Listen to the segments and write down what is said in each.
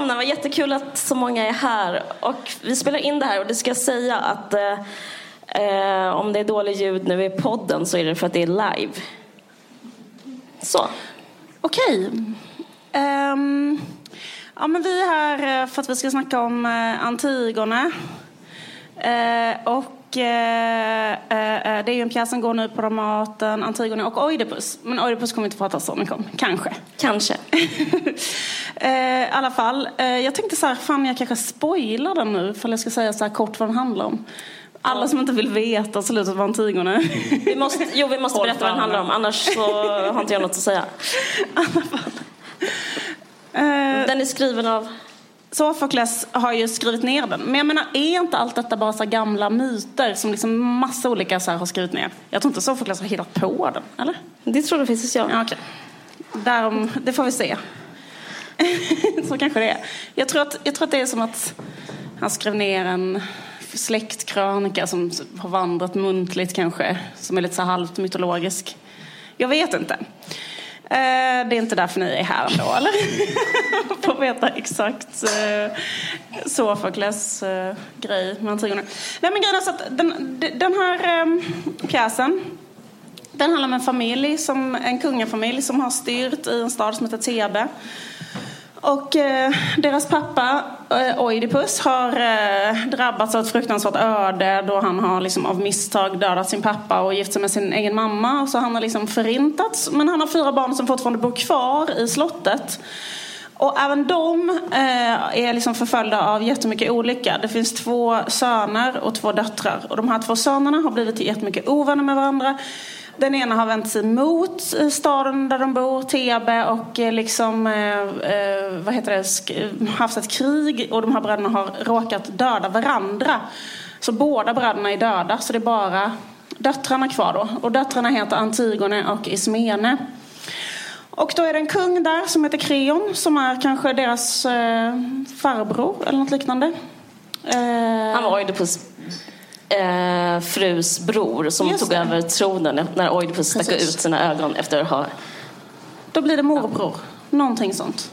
Välkomna, vad jättekul att så många är här. Och vi spelar in det här och det ska säga att eh, eh, om det är dålig ljud nu i podden så är det för att det är live. Så. Okej. Ehm, ja, men vi är här eh, för att vi ska snacka om eh, Antigone. Uh, och eh, eh, det är ju en pjäs som går nu på Dramaten, Antigone och Oidipus. Men Oidipus kommer inte prata så mycket om, kanske. Kanske. I alla fall, jag tänkte så här, fan jag kanske spoilar den nu för jag ska säga så här kort vad den handlar om. Alla som inte vill veta slutet av Antigone. Vi måste, jo, vi måste berätta vad den handlar om, annars så har inte jag något att säga. Den är skriven av? Sofokles har ju skrivit ner den. Men jag menar, är inte allt detta bara så gamla myter som liksom massa olika så har skrivit ner? Jag tror inte Sofokles har hittat på den, eller? Det tror du faktiskt jag. Ja, okay. Därom, det får vi se. så kanske det är. Jag tror, att, jag tror att det är som att han skrev ner en släktkrönika som har vandrat muntligt kanske. Som är lite så halvt mytologisk. Jag vet inte. Eh, det är inte därför ni är här ändå, eller? Får veta exakt eh, Sofokles eh, grej med Antigone. Nej, men grejen är så att den, den här eh, pjäsen den handlar om en familj, som, en kungafamilj som har styrt i en stad som heter Thebe. Och eh, deras pappa eh, Oidipus har eh, drabbats av ett fruktansvärt öde då han har liksom, av misstag dödat sin pappa och gift sig med sin egen mamma. Så han har liksom förintats. Men han har fyra barn som fortfarande bor kvar i slottet. Och även de eh, är liksom förföljda av jättemycket olycka. Det finns två söner och två döttrar. Och de här två sönerna har blivit jättemycket ovänner med varandra. Den ena har vänt sig mot eh, staden där de bor, Thebe, och eh, liksom, eh, eh, vad heter det, haft ett krig. Och de här bröderna har råkat döda varandra. Så båda bröderna är döda, så det är bara döttrarna kvar då. Och döttrarna heter Antigone och Ismene. Och då är det en kung där som heter Kreon som är kanske deras eh, farbror eller något liknande. Eh, Han var ju på eh, frus bror som Just tog det. över tronen när Oidipus stack ut sina ögon efter att ha... Då blir det morbror. Någonting sånt.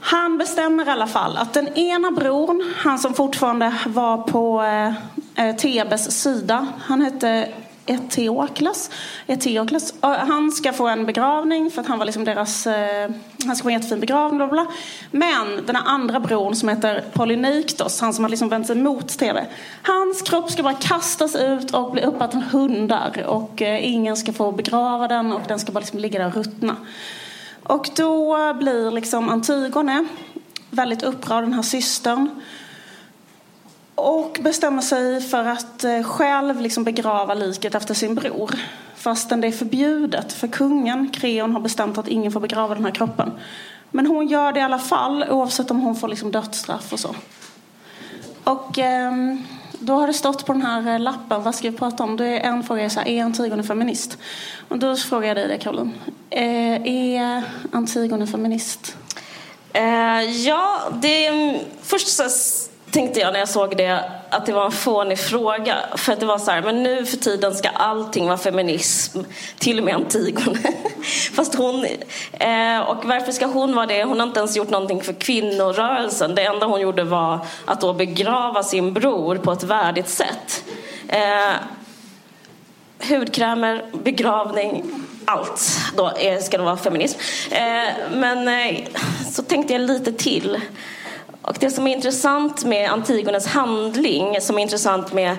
Han bestämmer i alla fall att den ena bron, han som fortfarande var på eh, eh Tebes sida, han hette Eteokles. Eteokles. Han ska få en begravning för att han var liksom deras... Eh, han ska få en jättefin begravning. Bla bla. Men den här andra bron som heter Polynyktos, han som har liksom vänt sig mot TV. Hans kropp ska bara kastas ut och bli uppäten hundar. Och eh, ingen ska få begrava den och den ska bara liksom ligga där och ruttna. Och då blir liksom Antigone väldigt upprörd, den här systern. Och bestämmer sig för att eh, själv liksom begrava liket efter sin bror. Fastän det är förbjudet, för kungen, Kreon, har bestämt att ingen får begrava den här kroppen. Men hon gör det i alla fall, oavsett om hon får liksom dödsstraff och så. Och eh, då har det stått på den här eh, lappen, vad ska vi prata om? Då är en fråga, är, så här, är Antigone feminist? Och då frågar jag dig det, Caroline. Eh, är Antigone feminist? Eh, ja, det är först så tänkte jag när jag såg det att det var en fånig fråga. För att det var så här, men nu för tiden ska allting vara feminism. Till och med Antigone. Fast hon, eh, och varför ska hon vara det? Hon har inte ens gjort någonting för kvinnorörelsen. Det enda hon gjorde var att då begrava sin bror på ett värdigt sätt. Eh, hudkrämer, begravning, allt då är, ska det vara feminism. Eh, men eh, så tänkte jag lite till. Och det som är intressant med Antigones handling, som är intressant med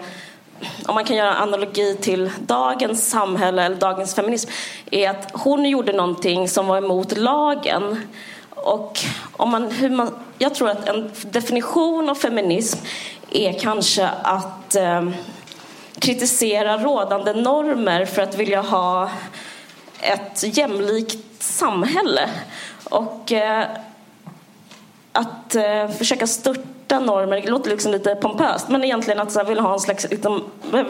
om man kan göra analogi till dagens samhälle eller dagens feminism, är att hon gjorde någonting som var emot lagen. Och om man, hur man, jag tror att en definition av feminism är kanske att eh, kritisera rådande normer för att vilja ha ett jämlikt samhälle. Och eh, att eh, försöka störta normer, det låter liksom lite pompöst, men egentligen att så här, vill ha en slags liksom,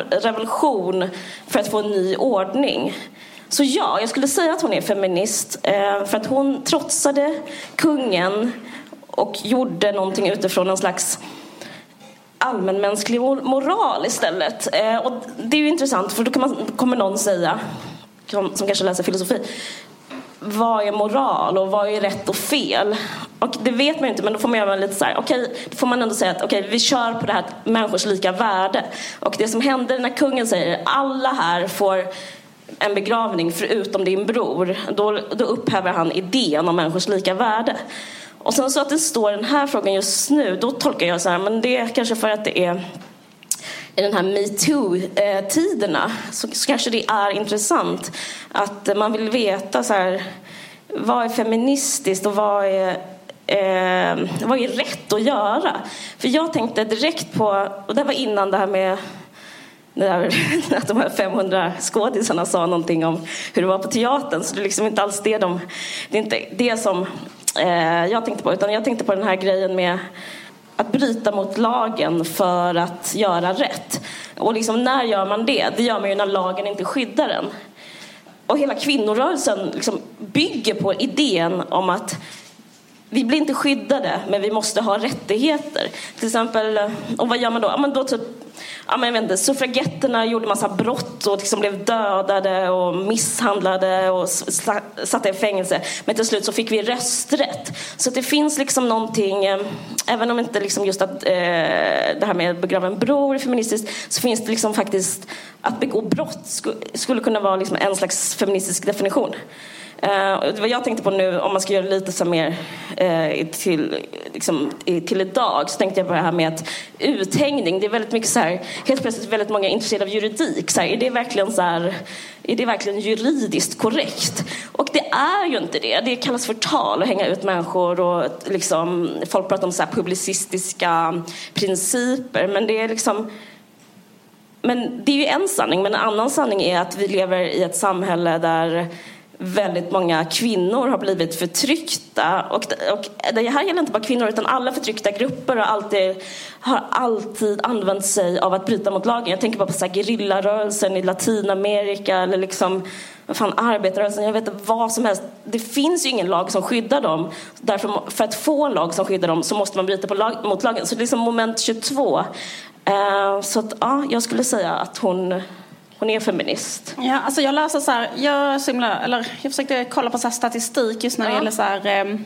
revolution för att få en ny ordning. Så ja, jag skulle säga att hon är feminist eh, för att hon trotsade kungen och gjorde någonting utifrån en slags allmänmänsklig moral istället. Eh, och det är ju intressant för då kan man, kommer någon säga, som kanske läser filosofi, vad är moral och vad är rätt och fel? Och det vet man ju inte, men då får man göra lite så här, okej, okay, då får man ändå säga att okej, okay, vi kör på det här människors lika värde. Och det som händer när kungen säger alla här får en begravning förutom din bror, då, då upphäver han idén om människors lika värde. Och sen så att det står den här frågan just nu, då tolkar jag så här, men det är kanske för att det är i den här metoo-tiderna så, så kanske det är intressant att man vill veta så här, vad är feministiskt och vad är eh, vad är rätt att göra? För jag tänkte direkt på, och det var innan det här med där, att de här 500 skådisarna sa någonting om hur det var på teatern. Så det är liksom inte alls det de, det är inte det som eh, jag tänkte på. Utan jag tänkte på den här grejen med att bryta mot lagen för att göra rätt. Och liksom, när gör man det? Det gör man ju när lagen inte skyddar en. Och hela kvinnorörelsen liksom bygger på idén om att vi blir inte skyddade, men vi måste ha rättigheter. Till exempel, eh, och vad gör man då? Ja, men då typ ja, men jag vet inte, suffragetterna gjorde massa brott och liksom blev dödade och misshandlade och satta i fängelse. Men till slut så fick vi rösträtt. Så det finns liksom någonting, eh, även om inte liksom just att eh, det här med att begrava en bror är feministiskt, så finns det liksom faktiskt att begå brott skulle, kunna vara liksom en slags feministisk definition. Eh, uh, vad jag tänkte på nu, om man ska göra det lite så mer uh, till, liksom, till idag, så tänkte jag på det här med att uthängning, det är väldigt mycket så här, helt plötsligt väldigt många intresserade av juridik. Så här, är, det verkligen så här, är det verkligen juridiskt korrekt? Och det är ju inte det. Det kallas för tal att hänga ut människor och liksom, folk pratar om så publicistiska principer, men det är liksom men det är ju en sanning, men en annan sanning är att vi lever i ett samhälle där väldigt många kvinnor har blivit förtryckta. Och, och det här gäller inte bara kvinnor utan alla förtryckta grupper har alltid, har alltid använt sig av att bryta mot lagen. Jag tänker bara på så gerillarörelsen i Latinamerika eller liksom fan, arbetarrörelsen, jag vet inte vad som helst. Det finns ju ingen lag som skyddar dem. Därför, för att få en lag som skyddar dem så måste man bryta på lag, mot lagen. Så det är liksom moment 22. Uh, eh, så att, ja, jag skulle säga att hon hon är feminist. Ja, alltså jag läser så här, jag, simlar, eller jag försökte kolla på så statistik just när det ja. gäller så här, eh,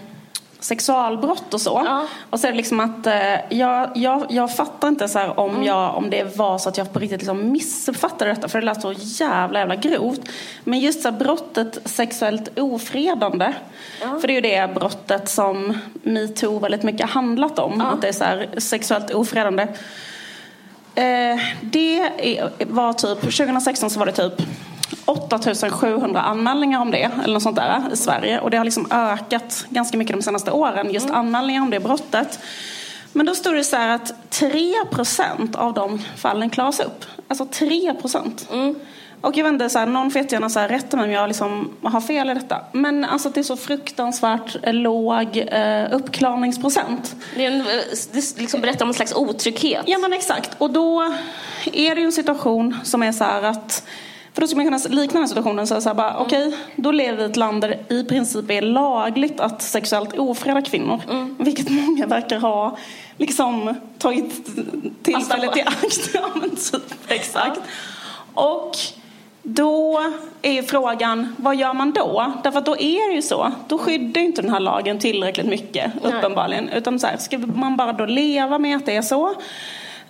sexualbrott och så. Ja. Och så är det liksom att eh, jag, jag, jag fattar inte så här, om, mm. jag, om det var så att jag på riktigt liksom missuppfattade detta för det lät så jävla jävla grovt. Men just så här, brottet sexuellt ofredande. Ja. För det är ju det brottet som metoo väldigt mycket handlat om. Att det är så här, sexuellt ofredande. Eh, det var typ, 2016 så var det typ 8700 anmälningar om det, eller något sånt där, i Sverige. Och det har liksom ökat ganska mycket de senaste åren, just mm. anmälningar om det brottet. Men då stod det så här att 3% av de fallen klaras upp. Alltså 3 Mm. Och jag vet så här, någon får jättegärna så här, rätta mig om jag liksom har fel i detta. Men alltså det är så fruktansvärt låg eh, uppklarningsprocent. Det, är en, det liksom berättar om en slags otrygghet. Ja men exakt. Och då är det ju en situation som är så här att för då skulle man kunna likna den situationen så, så här bara, mm. okej, då lever vi i ett land där det i princip är lagligt att sexuellt ofreda kvinnor. Mm. Vilket många verkar ha liksom tagit tillfället i akt. ja, men typ, exakt. Ja. Och då är frågan, vad gör man då? Därför att då är det ju så, då skyddar inte den här lagen tillräckligt mycket Nej. uppenbarligen. Utan så här, ska man bara då leva med att det är så?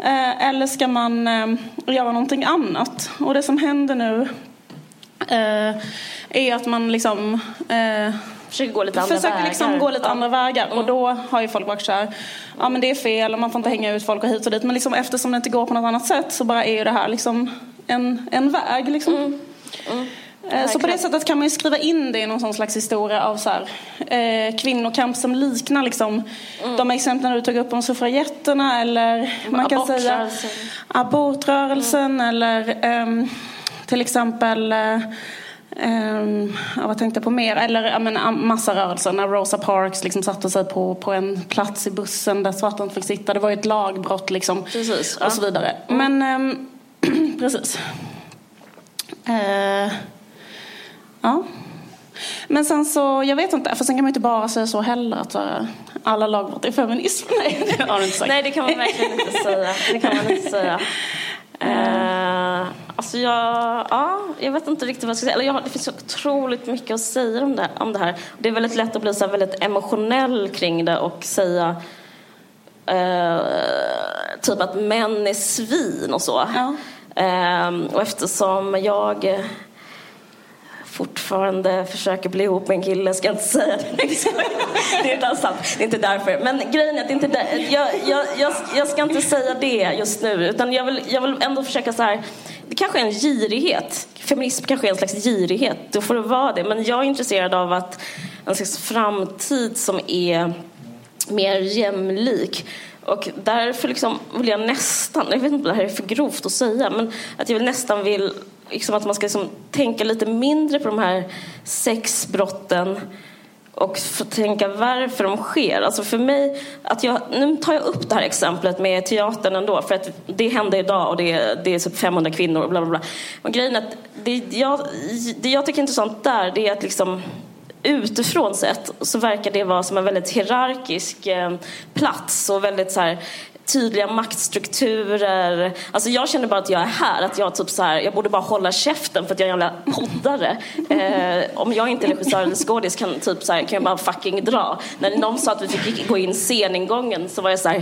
Eh, eller ska man eh, göra någonting annat? Och det som händer nu eh, är att man liksom försöker gå lite andra försöker vägar. Liksom gå lite ja. andra vägar. Mm. Och då har ju folk varit så här, ja men det är fel och man får inte hänga ut folk och hit och dit. Men liksom eftersom det inte går på något annat sätt så bara är ju det här liksom en, en väg. Liksom. Mm. Mm. Eh, så på det sättet kan man ju skriva in det i någon slags historia av så här, eh, kvinnokamp som liknar liksom, mm. de exemplen du tog upp om suffragetterna eller man kan säga abortrörelsen mm. eller eh, till exempel eh, Um, vad tänkte jag på mer? Eller ja, men, massarörelsen när Rosa Parks liksom satte sig på, på en plats i bussen där svarta inte fick sitta. Det var ju ett lagbrott liksom. Precis, och så vidare. Mm. Men um, precis. Uh, ja. Men sen så, jag vet inte, för sen kan man inte bara säga så heller att uh, alla lagbrott är feminism. Nej, det har du inte sagt. Nej, det kan man verkligen inte säga. Det kan man inte säga. Uh, Alltså jag, ja, jag vet inte riktigt vad jag ska säga. Eller jag, det finns så otroligt mycket att säga om det, om det här. Det är väldigt lätt att bli så väldigt emotionell kring det och säga eh, typ att män är svin och så. Ja. Eh, och eftersom jag fortfarande försöker bli ihop med en kille, ska jag inte säga det. Liksom. det är inte alls sant, det är inte därför. Men grejen är att det inte där, jag, jag, jag, jag ska inte säga det just nu, utan jag vill, jag vill ändå försöka så här, det kanske är en girighet. Feminism kanske är en slags girighet, då får det vara det. Men jag är intresserad av att en slags framtid som är mer jämlik. Och därför liksom vill jag nästan, jag vet inte om det här är för grovt att säga, men att jag vill nästan vill liksom att man ska liksom tänka lite mindre på de här sexbrotten och tänka varför de sker. Alltså för mig, att jag, nu tar jag upp det här exemplet med teatern ändå för att det hände idag och det är, det är typ 500 kvinnor och bla bla bla. Men grejen är att det jag, det jag tycker är intressant där det är att liksom utifrån sett så verkar det vara som en väldigt hierarkisk eh, plats och väldigt så här, tydliga maktstrukturer. Alltså jag känner bara att jag är här, att jag typ så här, jag borde bara hålla käften för att jag är en jävla poddare. Eh, om jag inte är regissör eller skådis kan, typ så här, kan jag bara fucking dra. När någon sa att vi fick gå in sceningången så var jag så här,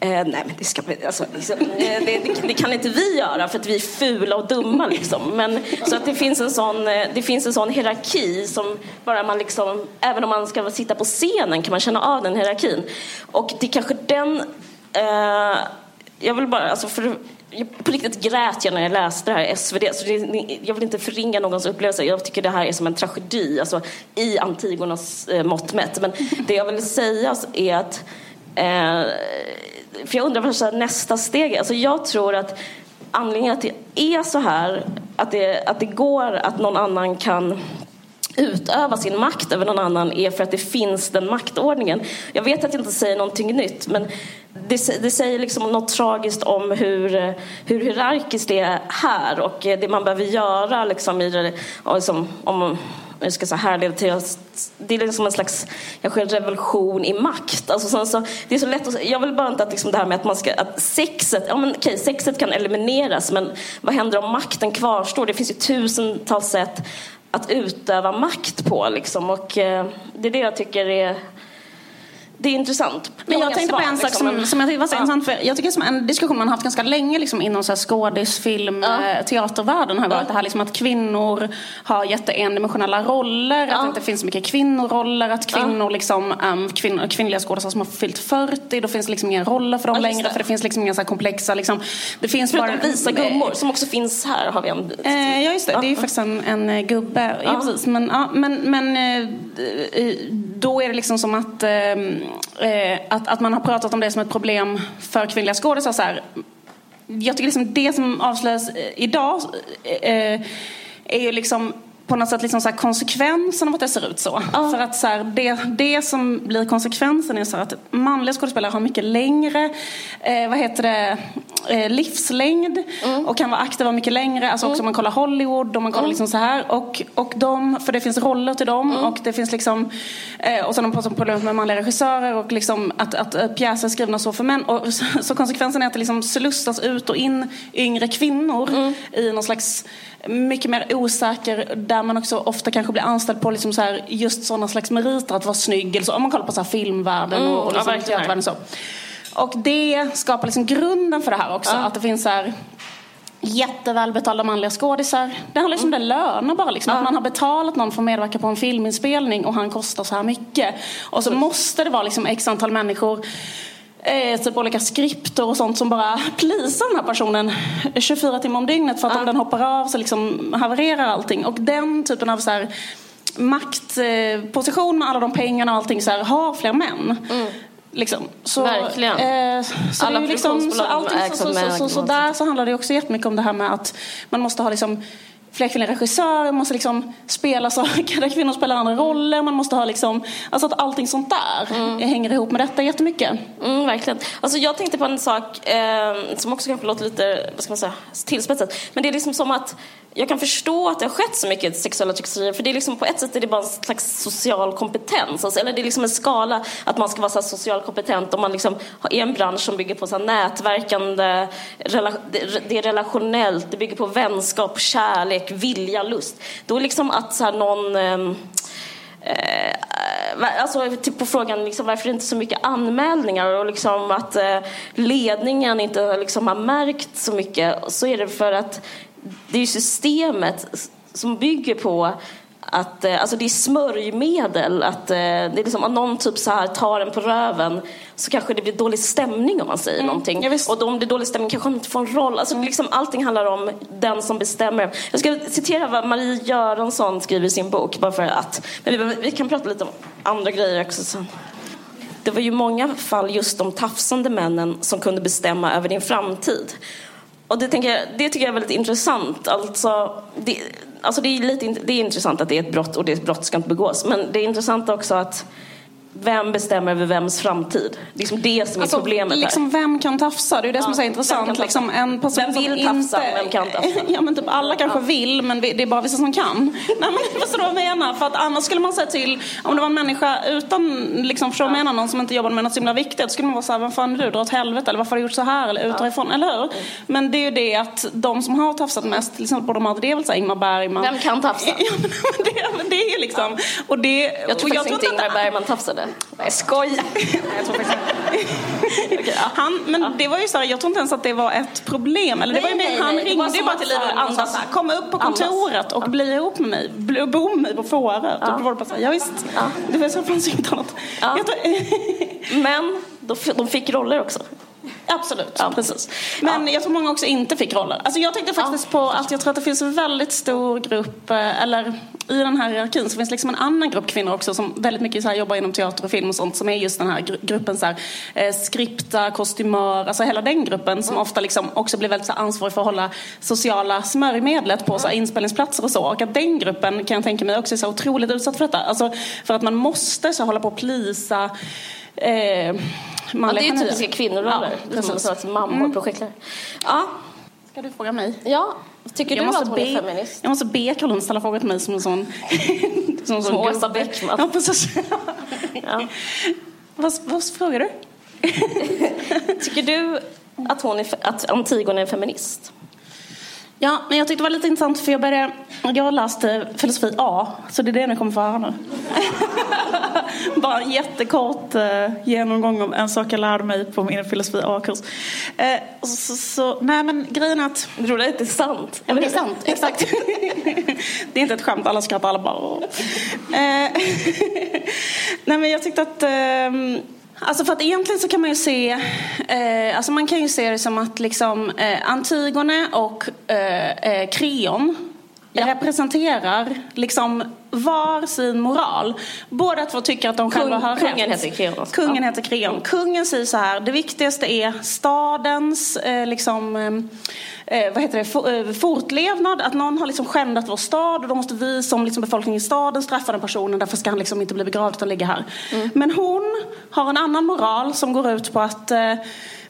eh, nej men det ska alltså, liksom, eh, det, det, det, kan inte vi göra för att vi är fula och dumma liksom. Men, så att det finns en sån, eh, det finns en sån hierarki som bara man liksom, även om man ska sitta på scenen kan man känna av den hierarkin. Och det är kanske den Uh, jag vill bara, alltså för, på riktigt grät jag när jag läste det här SvD. Så det, jag vill inte förringa någons upplevelse. Jag tycker det här är som en tragedi, alltså i Antigonas eh, mått mätt. Men det jag vill säga är att, eh, för jag undrar vad nästa steg är. Alltså jag tror att anledningen att det är så här, att det, att det går att någon annan kan utöva sin makt över någon annan är för att det finns den maktordningen. Jag vet att jag inte säger någonting nytt men det, det säger liksom något tragiskt om hur, hur hierarkiskt det är här och det man behöver göra liksom i det, liksom, om jag ska säga härleda till det är liksom en slags kanske revolution i makt. Alltså, sen så, det är så lätt att, jag vill bara inte att liksom det här med att man ska, att sexet, ja men okej, sexet kan elimineras men vad händer om makten kvarstår? Det finns ju tusentals sätt att utöva makt på. Liksom. Och, eh, det är det jag tycker är det är intressant. Men jag, jag tänkte på en sak liksom. som, som jag tyckte var så ja. intressant. För jag tycker som en diskussion man har haft ganska länge liksom, inom så här skådis, film, ja. Eh, teatervärlden har varit ja. det här liksom, att kvinnor har jätteendimensionella roller. Ja. Att det inte finns så mycket kvinnoroller. Att kvinnor, liksom, um, kvinn, kvinnliga skådespelare som har fyllt 40, då finns det liksom inga roller för dem ja, längre. Det. För det finns liksom inga så komplexa... Liksom, det finns Förutom bara, visa gummor som också finns här har vi en bit. Eh, ja just det, det är ju faktiskt en, en eh, gubbe. Ja. precis. Men, ja, men, men eh, då är det liksom som att ehm, eh, att, att man har pratat om det som ett problem för kvinnliga skådisar. Jag tycker liksom det som avslöjas eh, idag eh, eh, är ju liksom på något sätt liksom så konsekvensen av att det ser ut så. Ja. För att så här, det, det som blir konsekvensen är så att manliga skådespelare har mycket längre eh, vad heter det, eh, livslängd mm. och kan vara aktiva mycket längre. Alltså mm. också om man kollar Hollywood och man kollar mm. liksom så här. Och, och de, för det finns roller till dem mm. och det finns liksom eh, och sen har de pratat om problemet med manliga regissörer och liksom att, att, att pjäser är skrivna så för män. Och, så, så konsekvensen är att det liksom slussas ut och in yngre kvinnor mm. i någon slags mycket mer osäker där man också ofta kanske blir anställd på liksom så här, just sådana slags meriter att vara snygg. Eller så, om man kollar på så här filmvärlden mm, och, liksom, ja, och så. Och det skapar liksom grunden för det här också. Ja. Att det finns så här, jättevälbetalda manliga skådisar. Det handlar liksom om mm. löner bara. Liksom. Ja. Att man har betalat någon för att medverka på en filminspelning och han kostar så här mycket. Och så måste det vara liksom x antal människor eh, typ olika skripter och sånt som bara plisar den här personen 24 timmar om dygnet för att ja. om den hoppar av så liksom havererar allting. Och den typen av så här, maktposition med alla de pengarna och allting så här, har fler män. Mm. Liksom. Så, Verkligen. Eh, så Alla liksom, så, allting, så, så, så, så, så, där så handlar det också jättemycket om det här med att man måste ha liksom fler kvinnliga regissörer, man måste liksom spela så där kvinnor spelar andra roller, man måste ha liksom, alltså att allting sånt där mm. hänger ihop med detta jättemycket. Mm, verkligen. Alltså jag tänkte på en sak eh, som också kanske låter lite, vad ska man säga, tillspetsat. Men det är liksom som att jag kan förstå att det har skett så mycket sexuella trakasserier för det är liksom på ett sätt är det bara en slags social kompetens. Alltså, eller det är liksom en skala att man ska vara så social kompetent om man liksom är en bransch som bygger på så nätverkande, det är relationellt, det bygger på vänskap, kärlek, vilja, lust. Då är liksom att så här, någon ehm, Eh, alltså, typ på frågan liksom, varför det inte är så mycket anmälningar och liksom att eh, ledningen inte liksom, har märkt så mycket så är det för att det är systemet som bygger på att, eh, alltså det är smörjmedel. Att, eh, det är liksom, om någon typ så här tar en på röven så kanske det blir dålig stämning om man säger mm, någonting. Och då, om det är dålig stämning kanske man inte får en roll. Alltså, mm. liksom, allting handlar om den som bestämmer. Jag ska citera vad Marie Göransson skriver i sin bok. Bara för att, men vi, vi kan prata lite om andra grejer också sen. Det var ju många fall just de tafsande männen som kunde bestämma över din framtid. Och det, tänker jag, det tycker jag är väldigt intressant. Alltså, det, alltså det, är lite, det är intressant att det är ett brott och det brott ska inte begås. Men det är intressant också att vem bestämmer över vems framtid? Det är liksom det som är alltså, problemet liksom, här. Vem kan tafsa? Det är det ja, som är så intressant. Liksom, en person vem vill tafsa? Inte... Vem kan tafsa? ja, men typ alla kanske ja. vill, men det är bara vissa som kan. Nej, men förstår du vad jag menar? För att annars skulle man säga till, om det var en människa utan, liksom, förstår du ja. menar, någon som inte jobbade med något så himla viktigt, då skulle man vara så här, vem fan är du? Dra åt helvete, eller varför har du gjort så här? Eller ut därifrån, eller hur? Mm. Men det är ju det att de som har tafsat mest, till exempel på de här, det är väl så Ingmar Bergman. Vem kan tafsa? Ja, men det, det är liksom, och det... Jag tror faktiskt inte Ingmar Bergman tafsade. Jag skojar Oj! okay, ja. han, men ja. det var ju så här, jag tror inte ens att det var ett problem. Eller det nej, var ju nej, han nej, ringde ju bara till Liv och sa kom upp på kontoret andas. och bli ihop med mig. Bli, bo med mig på Fårö. Ja. Då var det bara så här, ja visst. Ja. Det var så fanns inget annat. Ja. men de fick roller också. Absolut, ja. precis. Men ja. jag tror många också inte fick roller. Alltså jag tänkte faktiskt ja. på att jag tror att det finns en väldigt stor grupp, eh, eller i den här hierarkin så finns liksom en annan grupp kvinnor också som väldigt mycket så här jobbar inom teater och film och sånt som är just den här gruppen så här, eh, skripta, kostymör, alltså hela den gruppen som mm. ofta liksom också blir väldigt så ansvarig för att hålla sociala smörjmedlet på så här, inspelningsplatser och så. Och att den gruppen kan jag tänka mig också är så otroligt utsatt för detta. Alltså för att man måste så hålla på och plisa eh, manliga ja, Det är typiska kvinnoroller. Ja, som så att mammor, mm. projektledare. Ja. Ska du fråga mig? Ja. Tycker jag du att hon be, är feminist? Jag måste be Caroline ställa frågor till mig som en sån... som, som Åsa Bäckman. Ja, precis. ja. vad, vad frågar du? Tycker du att, hon är, att Antigone är feminist? Ja, men jag tyckte det var lite intressant för jag började, jag läste filosofi A, så det är det ni kommer få höra nu. Bara en jättekort eh, genomgång om en sak jag lärde mig på min filosofi A-kurs. Eh, så, så, nej men grejen är att... Jag tror det är sant. Ja men det är sant, exakt. det är inte ett skämt, alla skrattar, alla bara... eh, nej men jag tyckte att eh, Alltså för att egentligen så kan man ju se, eh, alltså man kan ju se det som att liksom eh, Antigone och eh, eh Kreon ja. representerar liksom var sin moral. Båda två tycker att de själva Kung, har kungen rätt. Heter Kreon kungen heter Kreon. Kungen säger så här, det viktigaste är stadens eh, liksom eh, vad heter det, for, eh, fortlevnad. Att någon har liksom skändat vår stad och då måste vi som liksom befolkning i staden straffa den personen. Därför ska han liksom inte bli begravd utan ligga här. Mm. Men hon har en annan moral som går ut på att eh,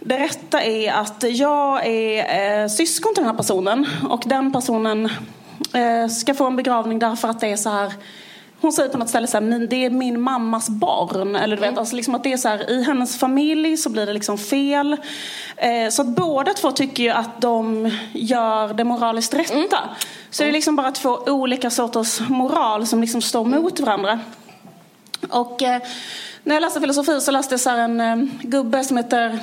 det rätta är att jag är eh, syskon till den här personen och den personen eh, ska få en begravning därför att det är så här hon säger på något ställe så här, det är min mammas barn. Eller du vet, mm. alltså liksom att det är så här, i hennes familj så blir det liksom fel. Eh, så att båda två tycker ju att de gör det moraliskt rätta. Mm. Så det är liksom bara två olika sorters moral som liksom står mot varandra. Och eh, när jag läste filosofi så läste jag så en eh, gubbe som heter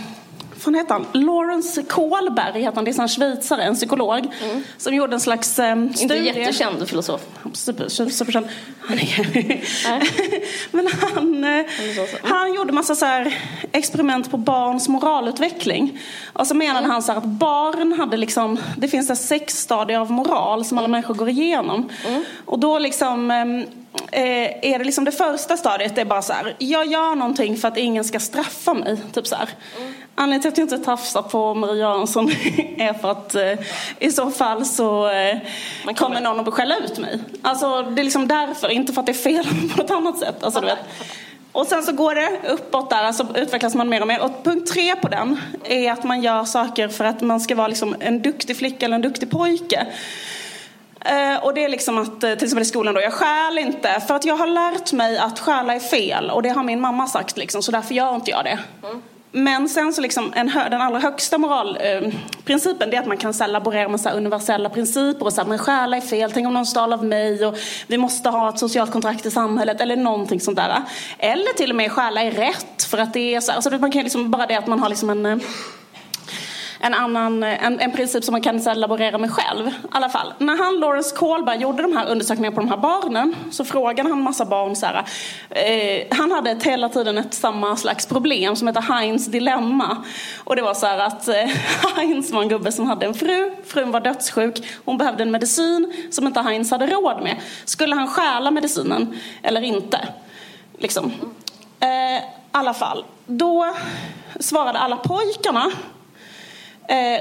fan heter han? Lawrence Kohlberg heter han. Det är en schweizare, en psykolog. Mm. Som gjorde en slags um, studie. Inte jättekänd filosof. Super, superkänd. Men han, eh, han gjorde massa så här experiment på barns moralutveckling. Och så menade mm. han så att barn hade liksom, det finns så sex stadier av moral som alla människor går igenom. Mm. Och då liksom um, är det liksom det första stadiet det är bara så här, jag gör någonting för att ingen ska straffa mig. Typ så här. Mm. Anledningen till att jag inte tafsar på Marie Göransson är för att eh, i så fall så eh, kommer... kommer någon att skälla ut mig. Alltså det är liksom därför, inte för att det är fel på något annat sätt. Alltså, du vet. Och sen så går det uppåt där, alltså utvecklas man mer och mer. Och punkt tre på den är att man gör saker för att man ska vara liksom en duktig flicka eller en duktig pojke. Eh, och det är liksom att, till exempel i skolan då, jag stjäl inte för att jag har lärt mig att stjäla är fel och det har min mamma sagt liksom, så därför gör inte jag det. Mm. Men sen så liksom en, den allra högsta moralprincipen eh, är att man kan så laborera med så universella principer och så här, men stjäla är fel, tänk om någon stal av mig och vi måste ha ett socialt kontrakt i samhället eller någonting sånt där. Eller till och med stjäla är rätt för att det är så, alltså man kan liksom, bara det att man har liksom en eh, en annan en, en princip som man kan så laborera med själv. I alla fall. När han, Lawrence Kohlberg, gjorde de här undersökningarna på de här barnen så frågade han massa barn så här, eh, Han hade ett, hela tiden ett samma slags problem som heter Heinz dilemma. Och det var så här att eh, Heinz var en gubbe som hade en fru, frun var dödssjuk, hon behövde en medicin som inte Heinz hade råd med. Skulle han stjäla medicinen eller inte? Liksom. Eh, alla fall, då svarade alla pojkarna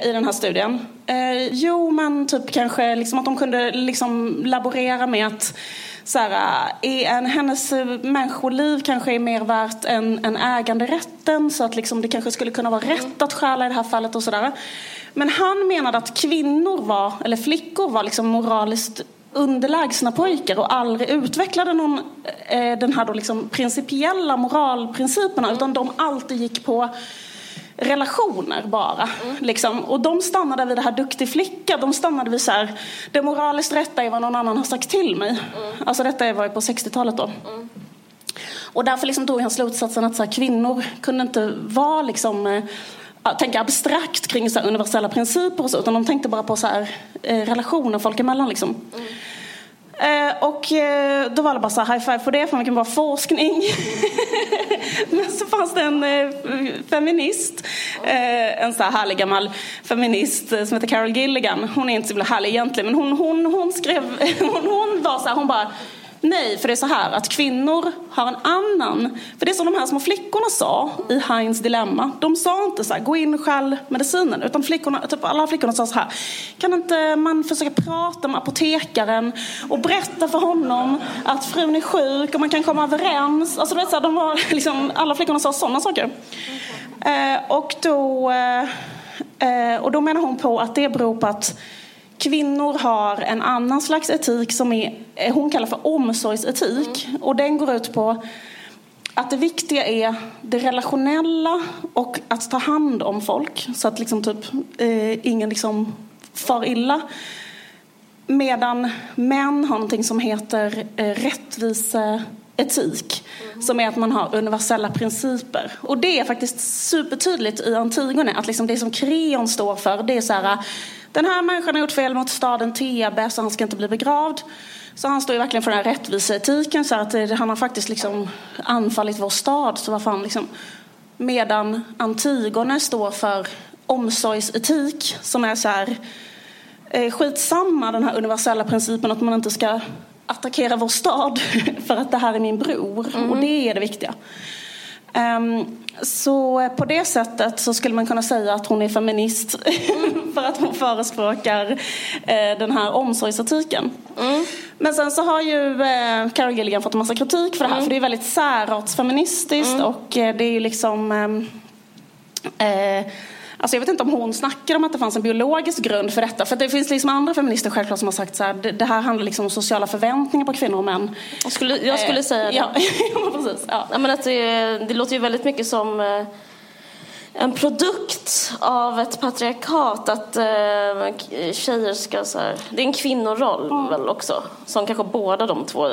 i den här studien. Eh, jo, men typ kanske liksom att de kunde liksom laborera med att så här, är en, hennes människoliv kanske är mer värt än, än äganderätten så att liksom det kanske skulle kunna vara rätt att stjäla i det här fallet och sådär. Men han menade att kvinnor var, eller flickor var liksom moraliskt underlägsna pojkar och aldrig utvecklade någon, eh, den här då liksom principiella moralprinciperna utan de alltid gick på relationer bara. Mm. Liksom. Och de stannade vid det här duktig flicka. De stannade vid så här, det moraliskt rätta är vad någon annan har sagt till mig. Mm. Alltså detta var ju på 60-talet då. Mm. Och därför liksom tog han slutsatsen att så här, kvinnor kunde inte vara liksom eh, tänka abstrakt kring så universella principer och så, utan de tänkte bara på så här, eh, relationer folk emellan. Liksom. Mm. Eh, och eh, då var det bara så här, high five på det, för vilken bra forskning. Men så fanns det en eh, feminist, en så här härlig gammal feminist som heter Carol Gilligan. Hon är inte så härlig egentligen, men hon, hon, hon skrev, hon, hon var så här, hon bara Nej, för det är så här att kvinnor har en annan... För det är som de här små flickorna sa i Heinz dilemma. De sa inte så här, gå in och stjäl medicinen. Utan flickorna, typ alla flickorna sa så här, kan inte man försöka prata med apotekaren och berätta för honom att frun är sjuk och man kan komma överens. Alltså, du vet, så här, de var, liksom, alla flickorna sa sådana saker. Eh, och, då, eh, eh, och då menar hon på att det beror på att Kvinnor har en annan slags etik som är, eh, hon kallar för omsorgsetik. Mm. Och den går ut på att det viktiga är det relationella och att ta hand om folk så att liksom typ, eh, ingen liksom far illa. Medan män har någonting som heter eh, rättviseetik. Mm. Som är att man har universella principer. Och det är faktiskt supertydligt i Antigone att liksom det som Kreon står för det är så här den här människan har gjort fel mot staden Thebe så han ska inte bli begravd. Så han står ju verkligen för den här rättviseetiken så att eh, han har faktiskt liksom anfallit vår stad. Så vad fan liksom. Medan Antigone står för omsorgsetik som är så här eh, skitsamma den här universala principen att man inte ska attackera vår stad för att det här är min bror. Mm. Och det är det viktiga. Um, så på det sättet så skulle man kunna säga att hon är feminist för att hon förespråkar eh, den här omsorgsetiken. Mm. Men sen så har ju eh, Carol Gilligan fått en massa kritik för det här mm. för det är väldigt särartsfeministiskt mm. och eh, det är ju liksom eh, eh Alltså jag vet inte om hon snackar om att det fanns en biologisk grund för detta. För det finns liksom andra feminister självklart som har sagt så här, det, här handlar liksom om sociala förväntningar på kvinnor och män. Jag skulle, jag skulle säga det. Ja, precis. Ja. ja men att det, det låter ju väldigt mycket som eh, en produkt av ett patriarkat att eh, tjejer ska så här, det är en kvinnoroll mm. väl också som kanske båda de två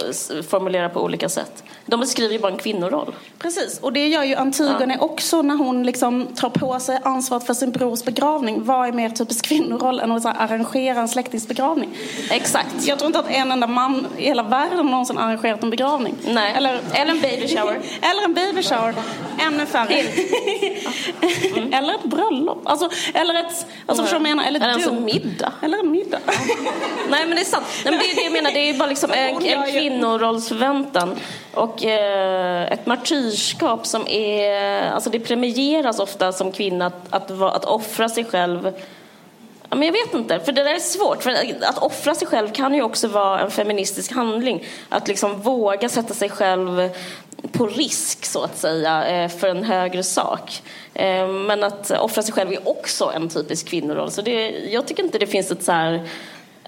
formulerar på olika sätt. De beskriver ju bara en kvinnoroll. Precis, och det gör ju Antigone ja. också när hon liksom tar på sig ansvaret för sin brors begravning. Vad är mer typisk kvinnoroll än att arrangera en släktings begravning? Exakt. Jag tror inte att en enda man i hela världen någonsin arrangerat en begravning. Nej. Eller, eller en baby shower. eller en baby shower. Ännu färre. Mm. eller ett bröllop. Alltså, eller ett, alltså mm. menar, eller, eller en middag. Eller en middag. Nej men det är sant. Nej, men det är det jag menar, det är bara liksom en, en kvinnorollsförväntan. Och eh, ett martyrskap som är, alltså det premieras ofta som kvinna att, att, att offra sig själv Ja, men jag vet inte, för det där är svårt. För att offra sig själv kan ju också vara en feministisk handling. Att liksom våga sätta sig själv på risk, så att säga, eh, för en högre sak. Eh, men att offra sig själv är också en typisk kvinnoroll. Så det, jag tycker inte det finns ett så här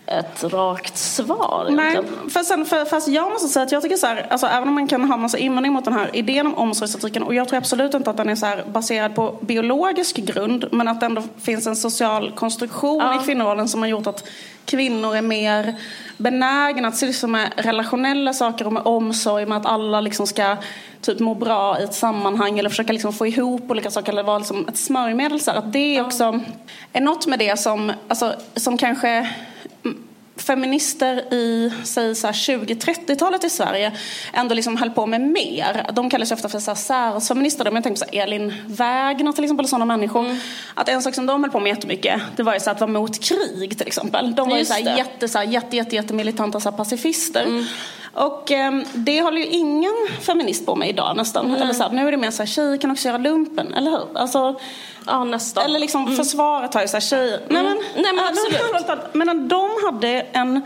ett rakt svar. Nej, för sen, för, fast jag måste säga att jag tycker så här, alltså, även om man kan ha massa invändning mot den här idén om omsorgsetiken och jag tror absolut inte att den är så här baserad på biologisk grund men att det ändå finns en social konstruktion ja. i kvinnorollen som har gjort att kvinnor är mer benägna att syssla med relationella saker och med omsorg, med att alla liksom ska typ må bra i ett sammanhang eller försöka liksom få ihop olika saker eller vara liksom ett smörjmedel. Så att det också är något med det som, alltså, som kanske feminister i säg 20-30-talet i Sverige ändå liksom höll på med mer. De kallas ofta för särfeminister. Men jag tänker på så Elin Wägner till exempel, sådana människor. Mm. Att en sak som de höll på med jättemycket, det var ju så att vara mot krig till exempel. De var ju så här jätte, så här, jätte, jätte, jätte militanta så pacifister. Mm. Och eh, det håller ju ingen feminist på med idag nästan. Mm. Eller så här, nu är det mer så här, tjejer kan också göra lumpen, eller hur? Alltså, Ja, nästan. Eller liksom mm. försvaret har ju så här tjejer. Mm. Nej, men, Nej, men absolut. Men de hade en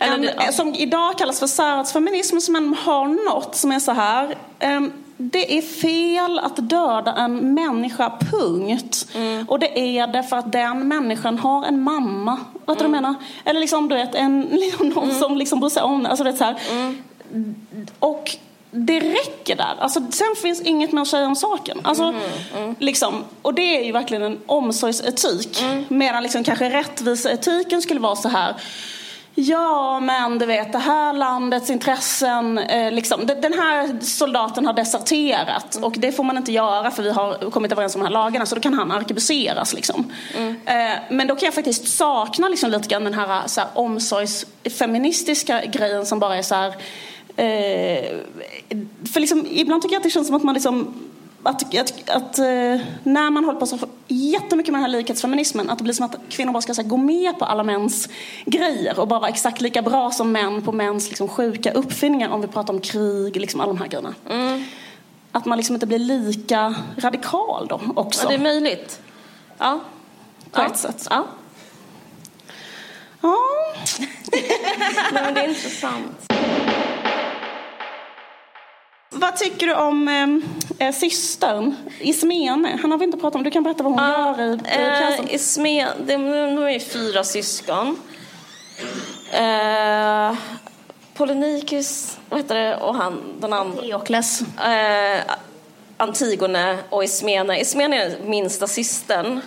en, det, som idag kallas för särartsfeminism som har något som är så här. Um, det är fel att döda en människa, punkt. Mm. Och det är det för att den människan har en mamma. Vet du mm. vad jag menar? Eller liksom, du vet, en, liksom, någon mm. som liksom bryr sig om alltså, det. Så här. Mm. Och det räcker där. Alltså, sen finns inget mer att säga om saken. Alltså, mm, mm. Liksom, och det är ju verkligen en omsorgsetik. Mm. Medan liksom, kanske rättviseetiken skulle vara så här. Ja, men du vet, det här landets intressen, eh, liksom, den här soldaten har deserterat mm. och det får man inte göra för vi har kommit överens om de här lagarna så då kan han arkebuseras. Liksom. Mm. Eh, men då kan jag faktiskt sakna liksom, lite grann den här, så här omsorgsfeministiska grejen som bara är så här Eh, för liksom, ibland tycker jag att det känns som att man liksom att, att, att eh, när man håller på så jättemycket med den här likhetsfeminismen att det blir som att kvinnor bara ska här, gå med på alla mäns grejer och bara vara exakt lika bra som män på mäns liksom, sjuka uppfinningar om vi pratar om krig, liksom alla de här grejerna. Mm. Att man liksom inte blir lika radikal då också. Ja, det är möjligt. Ja. På ja. ett sätt. Ja. Ja. Nej, men det är intressant. Vad tycker du om eh, systern Ismene? Han har vi inte pratat om. Du kan berätta vad hon uh, gör i. Eh, Ismene, de, de är fyra syskon. Eh, Polynikis, vad heter det, och han, den andra. Theokles. Eh, Antigone och Ismene. Ismene är den minsta systern.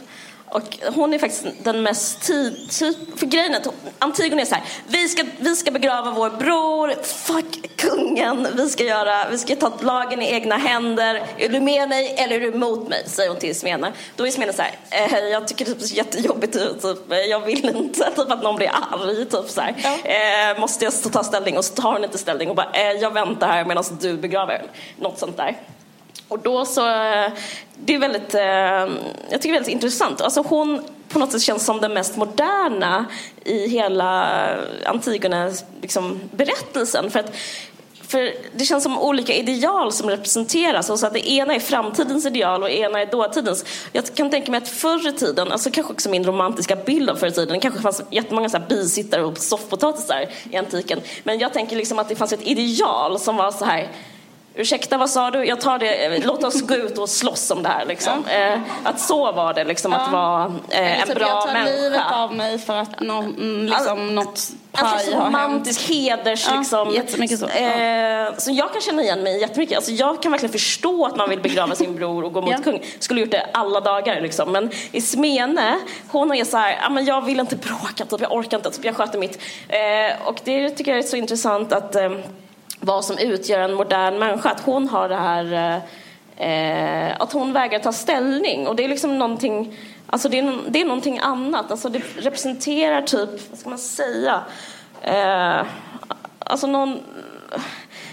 Och hon är faktiskt den mest tid... För grejen är att Antigone är så här, vi ska, vi ska begrava vår bror, fuck kungen, vi ska, göra, vi ska ta lagen i egna händer. Är du med mig eller är du emot mig? Säger hon till Ismena. Då är Ismena så här, eh, jag tycker det är jättejobbigt, typ, jag vill inte typ, att någon blir arg. Typ, så här. Ja. Eh, måste jag ta ställning? Och så tar hon inte ställning och bara, eh, jag väntar här medan du begraver. Något sånt där. Och då så, eh, det är väldigt, eh, jag tycker det är väldigt intressant. Alltså hon på något sätt känns som den mest moderna i hela eh, Antigones liksom, berättelsen. För att för det känns som olika ideal som representeras. Och så att det ena är framtidens ideal och det ena är dåtidens. Jag kan tänka mig att förr i tiden, alltså kanske också min romantiska bild av förr i tiden, det kanske fanns jättemånga så här bisittare och soffpotatisar i antiken. Men jag tänker liksom att det fanns ett ideal som var så här Ursäkta, vad sa du? Jag tar det. Låt oss gå ut och slåss om det här. Liksom. Ja. Eh, att så var det, liksom, ja. att vara eh, en bra människa. Jag tar människa. livet av mig för att no, liksom, All, något paj alltså, har romantisk hänt. heders... Ja, liksom, jättemycket så. Eh, så jag kan känna igen mig jättemycket. Alltså, jag kan verkligen förstå att man vill begrava sin bror och gå mot ja. kung. Skulle gjort det alla dagar. Liksom. Men i Smene, hon är så här, ah, men jag vill inte bråka, typ, jag orkar inte, typ, jag sköter mitt. Eh, och det tycker jag är så intressant att eh, vad som utgör en modern människa. Att hon har det här eh, att hon vägrar ta ställning. Och det är liksom någonting, alltså det är, det är någonting annat. Alltså det representerar typ, vad ska man säga, eh, alltså någon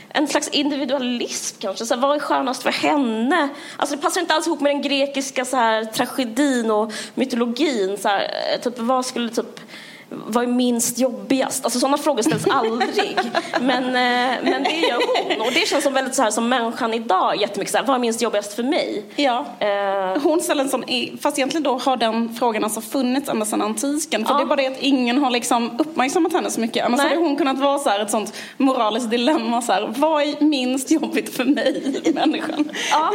en slags individualism kanske. Så här, vad är skönast för henne? Alltså det passar inte alls ihop med den grekiska så här, tragedin och mytologin. Så här, eh, typ, vad skulle typ vad är minst jobbigast? Alltså sådana frågor ställs aldrig. men, eh, men det gör hon. Och det känns som väldigt så här som människan idag jättemycket så här, vad är minst jobbigast för mig? Ja. Eh. Hon ställer en sån, fast egentligen då har den frågan alltså funnits ända sedan antiken. För ja. det är bara det att ingen har liksom uppmärksammat henne så mycket. Annars Nej. hade hon kunnat vara så här ett sånt moraliskt dilemma. Så här, vad är minst jobbigt för mig, människan? Ja.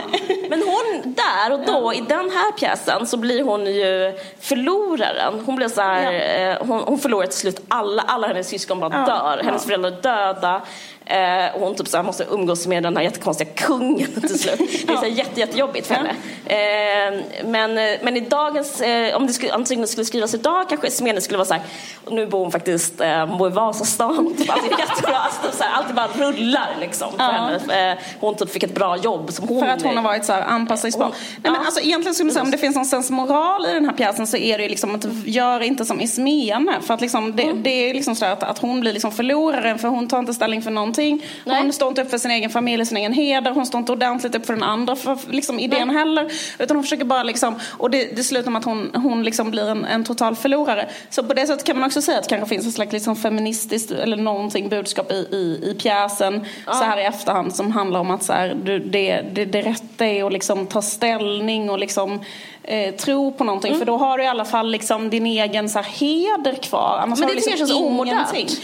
Men hon där och då, ja. i den här pjäsen, så blir hon ju förloraren. Hon blir så här, ja. Eh, hon, hon förlorar till slut alla, alla hennes syskon bara Ja, dör. Hennes ja. föräldrar är döda. Eh, och hon typ så här måste umgås med den här jättekonstiga kungen till slut. Det är så här jätte, jättejobbigt för henne. Eh, men, eh, men i dagens, eh, om det skulle, Antigone skulle skrivas idag kanske Smene skulle vara så här, nu bor hon faktiskt eh, bor i Vasastan. Typ, allt är jättebra, alltså, så här, allt bara rullar liksom för Ja. henne. Eh, hon typ fick ett bra jobb som hon. För att hon har varit så här anpassningsbar. Men ja. alltså, egentligen skulle man säga om det finns någon sens moral i den här pjäsen så är det ju liksom att gör inte som i Smene. För att liksom, det, Mm. det är liksom så att, att hon blir liksom förloraren för hon tar inte ställning för någonting. Nej. Hon står inte upp för sin egen familj, sin egen heder. Hon står inte ordentligt upp för den andra för liksom, idén Nej. heller. Utan hon försöker bara liksom, och det, det slutar med att hon, hon liksom blir en, en total förlorare. Så på det sättet kan man också säga att det kanske finns ett slags liksom feministiskt eller någonting budskap i, i, i pjäsen så här i efterhand som handlar om att så här, du, det, det, det rätta är att liksom ta ställning och liksom eh, tro på någonting. Mm. För då har du i alla fall liksom din egen så här, heder kvar. Annars Men har det du tycker jag liksom känns omodernt. ingenting.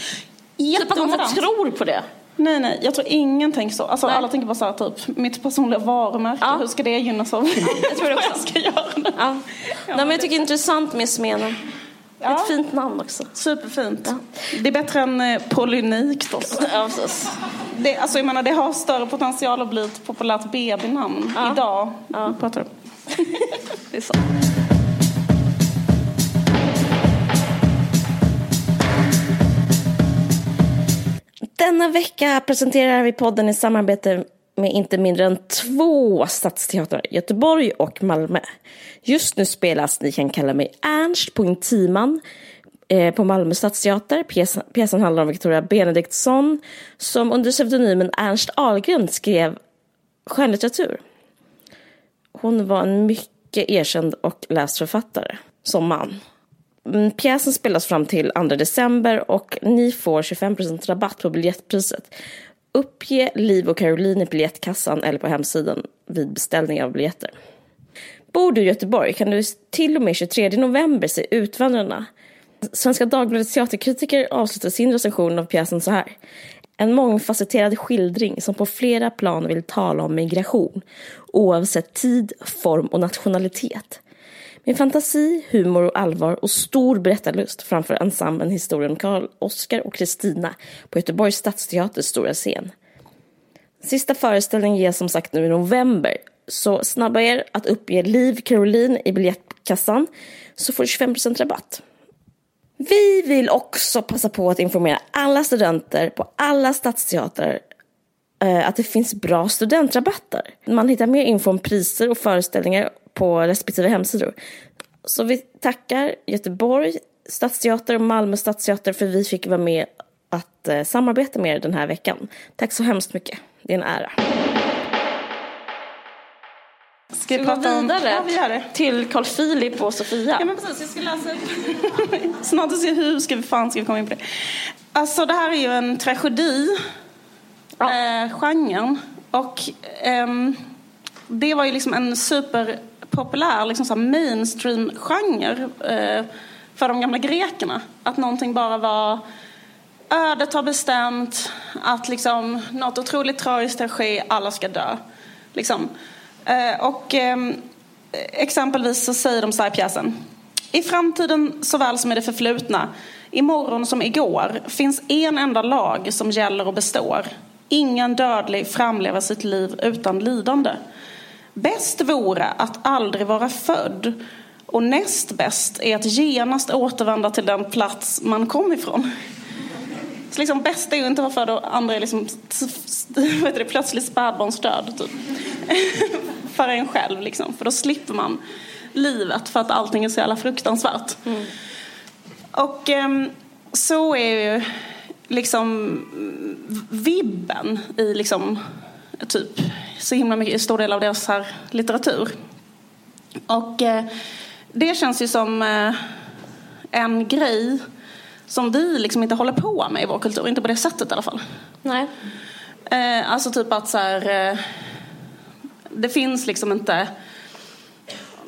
Typ att man tror på det. Nej, nej, jag tror ingen tänker så. Alltså, Nej. alla tänker bara så här, typ, mitt personliga varumärke, Ja. hur ska det gynnas av jag tror det också. jag ska göra? det? Ja. Nej, men jag tycker det är intressant med Smenen. Ja. Ett fint namn också. Superfint. Det är bättre än eh, Polyniktos. Ja, precis. Det, alltså, jag menar, det har större potential att bli ett populärt babynamn Ja. idag. Ja. Pratar du? Det är så. Denna vecka presenterar vi podden i samarbete med inte mindre än två stadsteatrar, Göteborg och Malmö. Just nu spelas Ni kan kalla mig Ernst på Intiman eh, på Malmö stadsteater. Pjäsen, pjäsen handlar om Victoria Benediktsson som under pseudonymen Ernst Ahlgren skrev skönlitteratur. Hon var en mycket erkänd och läst författare som man. Mm, pjäsen spelas fram till 2 december och ni får 25% rabatt på biljettpriset. Uppge Liv och Caroline i biljettkassan eller på hemsidan vid beställning av biljetter. Bor du i Göteborg kan du till och med 23 november se Utvandrarna. Svenska Dagbladets teaterkritiker avslutar sin recension av pjäsen så här. En mångfacetterad skildring som på flera plan vill tala om migration, oavsett tid, form och nationalitet. Med fantasi, humor och allvar och stor berättarlust framför ensemblen historien Karl Oskar och Kristina på Göteborgs stadsteaters stora scen. Sista föreställningen ges som sagt nu i november, så snabba er att uppge Liv Caroline i biljettkassan så får du 25% rabatt. Vi vill också passa på att informera alla studenter på alla stadsteatrar eh, att det finns bra studentrabatter. Man hittar mer info om priser och föreställningar på respektive hemsidor. Så vi tackar Göteborg stadsteater och Malmö stadsteater för vi fick vara med att eh, samarbeta med er den här veckan. Tack så hemskt mycket. Det är en ära. Ska vi gå vidare Ja, vi gör det. till Carl Philip och Sofia? Ja men precis, jag ska läsa upp. Snart se hur ska vi fan ska vi komma in på det. Alltså det här är ju en tragedi. Ja. Eh, genren. Och ehm, det var ju liksom en populär liksom så här mainstream-genre eh, för de gamla grekerna. Att någonting bara var ödet har bestämt att liksom något otroligt tragiskt ska ske, alla ska dö. Liksom. Eh, och eh, exempelvis så säger de så här i pjäsen. I framtiden såväl som i det förflutna, imorgon som igår, finns en enda lag som gäller och består. Ingen dödlig framlever sitt liv utan lidande. Bäst vore att aldrig vara född och näst bäst är att genast återvända till den plats man kom ifrån. Så liksom bäst är ju inte att vara född och andra är liksom vad heter det, plötsligt spädbarnsdöd typ. för en själv liksom. För då slipper man livet för att allting är så jävla fruktansvärt. Och um, så är ju liksom vibben i liksom typ så himla mycket, stor del av deras här litteratur. Och eh, det känns ju som eh, en grej som vi liksom inte håller på med i vår kultur, inte på det sättet i alla fall. Nej. Eh, alltså typ att så här, eh, det finns liksom inte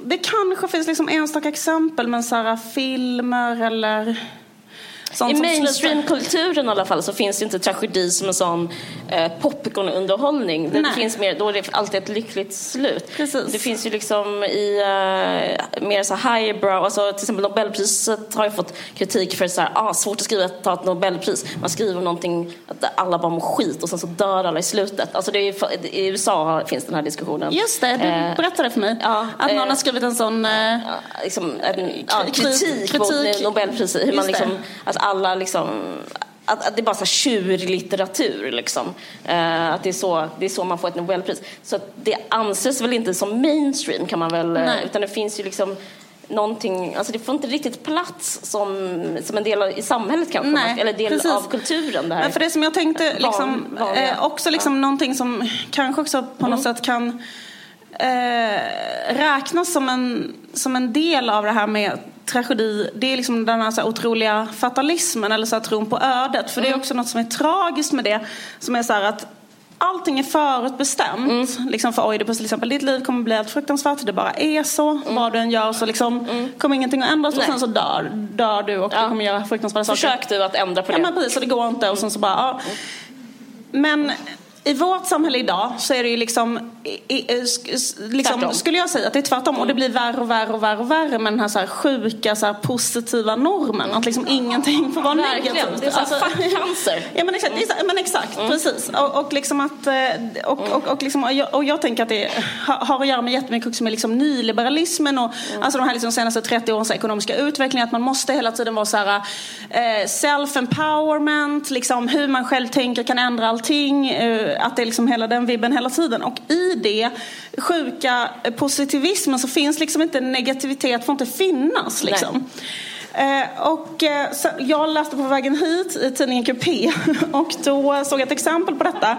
det kanske finns liksom enstaka exempel men så här filmer eller sånt I mainstream-kulturen i alla fall så finns det inte tragedi som en sån eh, popcornunderhållning. Det Nej. finns mer, då är det alltid ett lyckligt slut. Precis. Det finns ju liksom i eh, mer så highbrow, alltså till exempel Nobelpriset har ju fått kritik för så här, ah, svårt att skriva ta ett Nobelpris. Man skriver någonting att alla bara mår skit och sen så dör alla i slutet. Alltså ju, I USA finns den här diskussionen. Just det, du Eh, berättade för mig. ja, att någon eh, har skrivit en sån... Eh, liksom en, ja, Kri- kritik, mot kritik. Nobelpriset. Hur man liksom, att alla liksom att, att det är bara så tjurlitteratur liksom. Eh, att det är, så, det är så man får ett Nobelpris. Så det anses väl inte som mainstream kan man väl, eh, Nej. utan det finns ju liksom någonting, alltså det får inte riktigt plats som, som en del av, i samhället kanske, Nej, eller del precis. av kulturen det här. För det som jag tänkte, liksom, Van- vanliga. eh, också liksom någonting som kanske också på något sätt kan eh, räknas som en, som en del av det här med tragedi, det är liksom den här, så här otroliga fatalismen eller så här tron på ödet. För det är också något som är tragiskt med det, som är så här att Allting är förutbestämt. Liksom för Oidipus till exempel, ditt liv kommer bli helt fruktansvärt. Det bara är så. Vad du än gör så liksom kommer ingenting att ändras och Nej. sen så dör, dör du och Ja. du kommer göra fruktansvärda saker. Försök du att ändra på det. Ja men precis, och det går inte och sen så bara, ja. Men i vårt samhälle idag så är det ju liksom, liksom skulle jag säga att det är tvärtom. Och det blir värre och värre och värre och värre med den här, så här sjuka så här positiva normen. Att liksom ingenting får vara Verkligen, negativt. det är så här Alltså- fackcancer. Ja men exakt, så- men exakt precis. Och, och liksom att, eh, och, och, och, liksom, och, jag, och jag tänker att det har, att göra med jättemycket också med liksom nyliberalismen och alltså de här liksom senaste 30 årens ekonomiska utveckling. Att man måste hela tiden vara så här eh, self-empowerment, liksom hur man själv tänker kan ändra allting. Eh, att det är liksom hela den vibben hela tiden. Och i det sjuka eh, positivismen så finns liksom inte negativitet, får inte finnas liksom. Eh, och eh, så, jag läste på vägen hit i tidningen QP och då såg jag ett exempel på detta.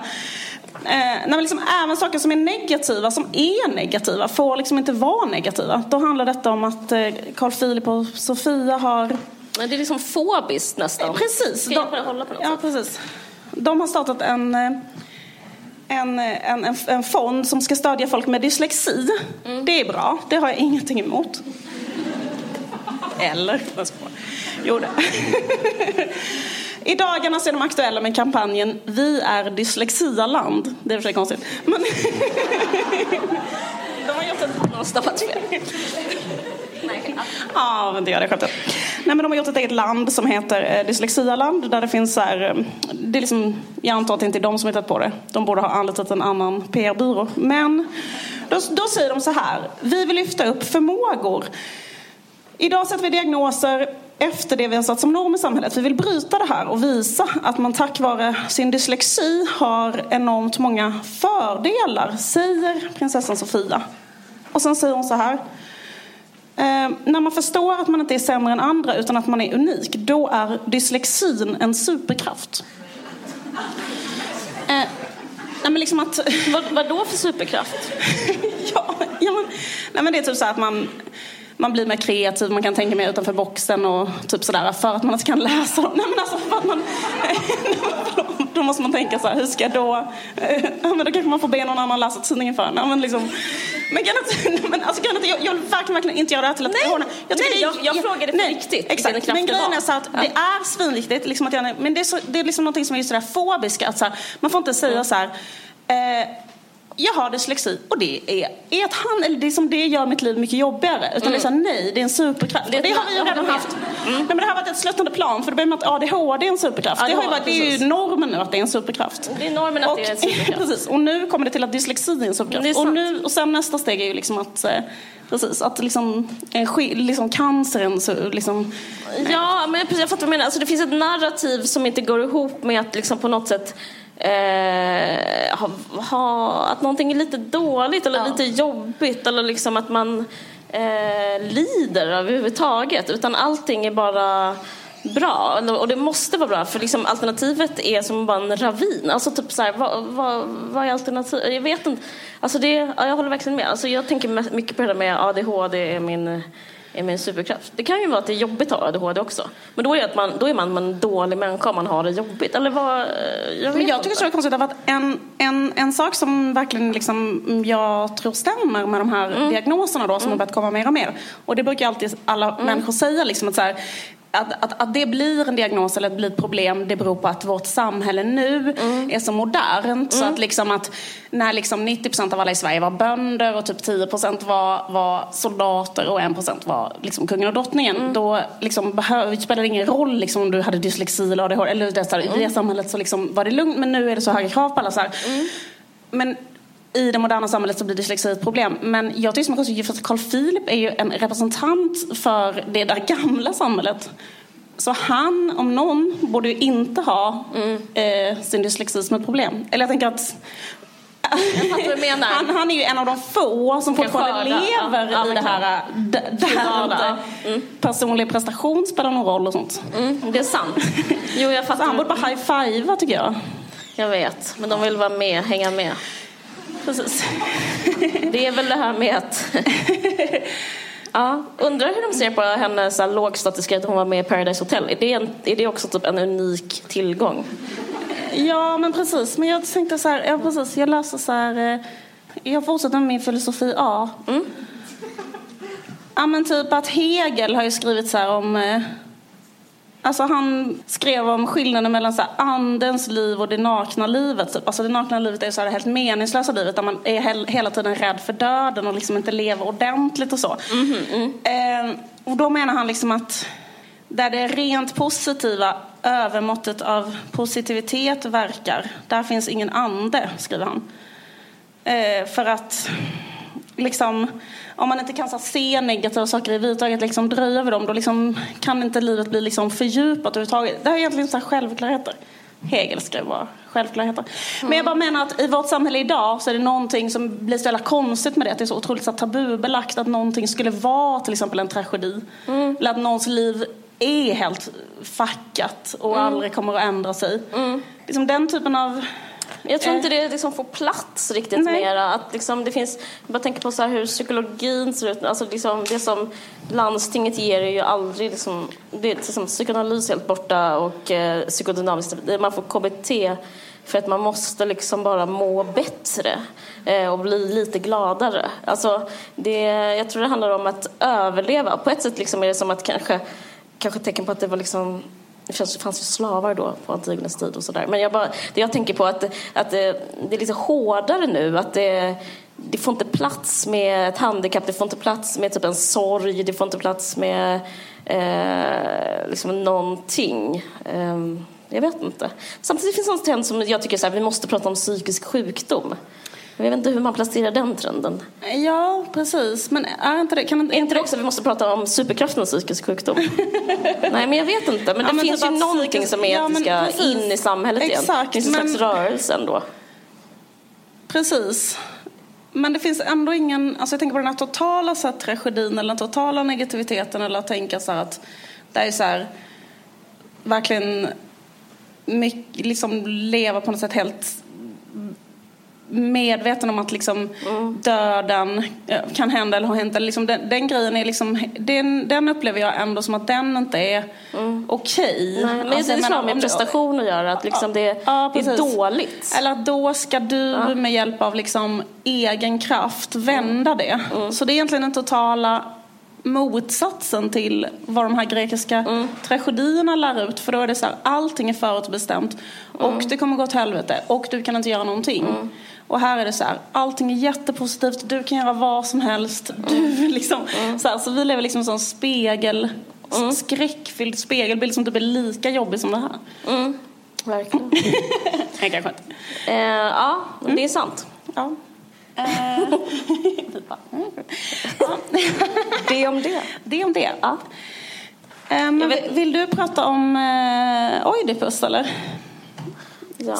Eh, när liksom även saker som är negativa, som är negativa, får liksom inte vara negativa. Då handlar detta om att eh, Carl Philip och Sofia har Men det är liksom fobiskt nästan. Precis. Hållet på något ja, precis. De har startat en, eh, en, en, en, fond som ska stödja folk med dyslexi. Mm. Det är bra, det har jag ingenting emot. Eller? Jo, det. I dagarna så är de aktuella med kampanjen Vi är dyslexialand. Det är för sig konstigt. Men de har gjort ett har stavat fel. Nej. Ja, men det gör det självklart. Nej, men de har gjort ett eget land som heter eh, Dyslexialand där det finns så här, eh, det är liksom, jag antar att det inte är de som har hittat på det. De borde ha anlitat en annan PR-byrå. Men då, då säger de så här, vi vill lyfta upp förmågor. Idag sätter vi diagnoser efter det vi har satt som norm i samhället. Vi vill bryta det här och visa att man tack vare sin dyslexi har enormt många fördelar, säger prinsessan Sofia. Och sen säger hon så här. Eh, när man förstår att man inte är sämre än andra utan att man är unik, då är dyslexin en superkraft. Eh, nej men liksom att... Vad, vad då för superkraft? ja, ja men, nej men det är typ så här att man, man blir mer kreativ, man kan tänka mer utanför boxen och typ sådär för att man inte kan läsa dem. Nej men alltså för att man... då måste man tänka så här, hur ska jag då... Ja men då kanske man får be någon annan läsa tidningen för en. Ja, men liksom... Men kan inte, men alltså kan inte, jag, jag vill verkligen, verkligen inte göra det här till att Nej, tycker nej, det är- jag- jag frågade på nej, riktigt Exakt, men grejen var. är så att Ja. det är svinviktigt. Liksom att jag, men det är, så, det är liksom någonting som är just det där fobiska. Att så här, man får inte säga så här. Eh, jag har dyslexi och det är, är att han, eller det är som det gör mitt liv mycket jobbigare. Utan det är så här, nej, det är en superkraft. Det Det, är har vi ju redan håller med. haft. Nej, men det har varit ett sluttande plan för det börjar med att ADHD är en superkraft. Ja, det, har ju varit, det är ju normen nu att det är en superkraft. Det är normen att och, det är en superkraft. precis, och nu kommer det till att dyslexi är en är superkraft. sant. Och, nu, och sen nästa steg är ju liksom att, eh, precis, att liksom, eh, liksom cancern så liksom, Ja, men precis, jag fattar vad du menar. Alltså, det finns ett narrativ som inte går ihop med att liksom på något sätt eh, ha, ha, att någonting är lite dåligt eller Ja. lite jobbigt eller liksom att man eh, lider överhuvudtaget. Utan allting är bara bra. Och det måste vara bra för liksom alternativet är som bara en ravin. Alltså typ så här, vad, vad, vad är alternativet? Jag vet inte. Alltså det, ja, jag håller verkligen med. Alltså jag tänker mycket på det där med ADHD är min är min superkraft. Det kan ju vara att det är jobbigt att ha ADHD också. Men då är, det att man, då är man en dålig människa om man har det jobbigt. Eller vad, jag Men jag inte. tycker så är konstigt att en, en, en sak som verkligen liksom jag tror stämmer med de här Mm. diagnoserna då som har börjat komma mer och mer. Och det brukar alltid alla Mm. människor säga liksom att så här, att, att, att det blir en diagnos eller att det blir ett problem det beror på att vårt samhälle nu mm. är så modernt. Mm. Så att, liksom att när liksom 90% av alla i Sverige var bönder och typ 10% var, var soldater och 1% var liksom kungen och drottningen. Mm. Då liksom behöv, spelade det ingen roll liksom om du hade dyslexi eller ADHD. Eller det, så här, I det mm. samhället så liksom var det lugnt men nu är det så höga krav på alla. Så mm. Men i det moderna samhället så blir dyslexi ett problem. Men jag tycker som att för Carl Philip är ju en representant för det där gamla samhället. Så han, om någon, borde ju inte ha mm. eh, sin dyslexi som ett problem. Eller jag tänker att han, han, är ju en av de få som fortfarande lever ja, i det här där mm. personlig prestation spelar någon roll och sånt. Mm, det är sant. Jo, jag fattar. Så han borde bara high-fivea tycker jag. Jag vet, men de vill vara med, hänga med. Precis. Det är väl det här med att... Ja, undrar hur de ser på hennes lågstatiska att hon var med i Paradise Hotel. Är det, en, är det också typ en unik tillgång? Ja, men precis. Men jag tänkte så här, ja precis, jag läser så här, eh, jag fortsätter med min filosofi A. Mm. Ja men typ att Hegel har ju skrivit så här om eh, Alltså han skrev om skillnaden mellan så här, andens liv och det nakna livet. Typ. Alltså det nakna livet är så här, det helt meningslösa livet där man är hela tiden rädd för döden och liksom inte lever ordentligt och så. Mm -hmm. eh, och då menar han liksom att där det rent positiva övermåttet av positivitet verkar, där finns ingen ande, skriver han. Eh, för att liksom, om man inte kan så, se negativa saker i överhuvudtaget, liksom, dröja över dem, då liksom, kan inte livet bli liksom, fördjupat överhuvudtaget. Det är egentligen så här självklarheter. Hegel skrev bara självklarheter. Mm. Men jag bara menar att i vårt samhälle idag så är det någonting som blir så jävla konstigt med det. Att det är så otroligt så tabubelagt att någonting skulle vara till exempel en tragedi. Mm. Eller att någons liv är helt fackat och mm. aldrig kommer att ändra sig. Mm. Liksom den typen av jag tror inte det liksom får plats riktigt Nej. mera. Att liksom det finns, jag bara tänker på så hur psykologin ser ut. Alltså liksom det som landstinget ger är ju aldrig liksom, det är liksom psykoanalys helt borta och eh, psykodynamiskt. Man får KBT för att man måste liksom bara må bättre eh, och bli lite gladare. Alltså det, jag tror det handlar om att överleva. På ett sätt liksom är det som att kanske, kanske tecken på att det var liksom det fanns ju slavar då på Antigones tid och sådär. Men jag, bara, det jag tänker på att, att det, det är lite hårdare nu. Att det, det får inte plats med ett handikapp, det får inte plats med typ en sorg, det får inte plats med eh, liksom någonting. Eh, jag vet inte. Samtidigt finns det en trend som jag tycker så här, vi måste prata om psykisk sjukdom. Jag vet inte hur man placerar den trenden. Ja, precis. Men är inte det... Kan inte, är inte det också att vi måste prata om superkraften psykisk sjukdom? Nej, men jag vet inte. Men det ja, men finns typ ju någonting psykisk... som är att vi ska precis. in i samhället Exakt, igen. Det finns en men... slags rörelse ändå. Precis. Men det finns ändå ingen, alltså jag tänker på den här totala så här, tragedin eller den totala negativiteten eller att tänka så här att det är så här verkligen mycket, liksom leva på något sätt helt medveten om att liksom mm. döden eh, kan hända eller har hänt. Liksom den, den, grejen är liksom, den, den upplever jag ändå som att den inte är mm. okej. Okay. Men alltså, det har med prestation att göra, att liksom det, ja, är dåligt. Eller att då ska du ja. med hjälp av liksom egen kraft vända det. Mm. Så det är egentligen den totala motsatsen till vad de här grekiska mm. tragedierna lär ut. För då är det så här, allting är förutbestämt och mm. det kommer gå åt helvete och du kan inte göra någonting. Mm. Och här är det så här, allting är jättepositivt, du kan göra vad som helst. Du, mm. liksom, mm. så, här, så vi lever liksom en sån spegel, mm. skräckfylld spegelbild som typ är lika jobbig som det här. Mm. Verkligen. Nej, kanske inte. Eh, ja, det är sant. Ja. Eh, det om det. Det om det. Ja. Eh, vill, vill du prata om eh, Oidipus eller? Ja.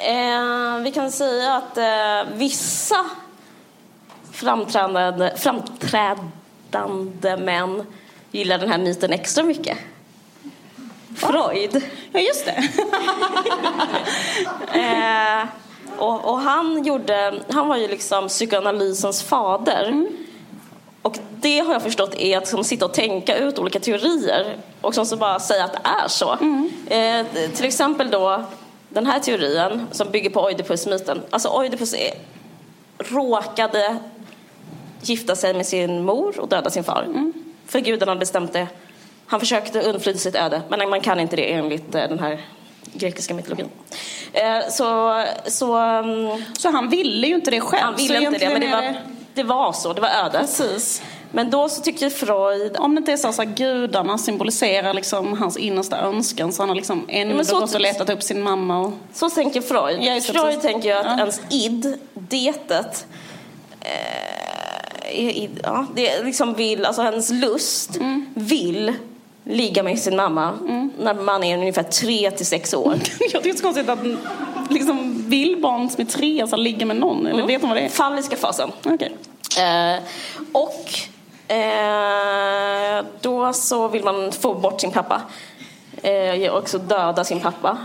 Eh, vi kan säga att eh, vissa framträdande, framträdande män gillar den här myten extra mycket. Freud. Ja, just det. eh, och, och, han, gjorde, han var ju liksom psykoanalysens fader. Mm. Och det har jag förstått är att liksom sitta och tänka ut olika teorier och så bara säga att det är så. Mm. Eh, till exempel då den här teorin som bygger på Oidipus-myten. Alltså Oidipus är, råkade gifta sig med sin mor och döda sin far. Mm. För guden hade bestämt det Han försökte undfly sitt öde, men man kan inte det enligt eh, den här grekiska mytologin. Eh, så, så, um, så han ville ju inte det själv? Han ville inte det, men det var, det var så. Det var ödet. Precis. Men då så tycker Freud... Om det inte är så att gudarna symboliserar liksom hans innersta önskan så han har liksom ändå ja, gått och letat upp sin mamma och... Så tänker Freud. Ja, Freud tänker ju att ja. ens id, detet, eh, ja, det liksom vill, alltså hennes lust mm. vill ligga med sin mamma mm. när man är ungefär tre till sex år. Jag tycker det är så konstigt att liksom, vill barn som är tre alltså, ligga med någon? Eller mm. vet de vad det är? Falliska fasen. Okay. Eh, och eh, då så vill man få bort sin pappa. Eh, och också döda sin pappa.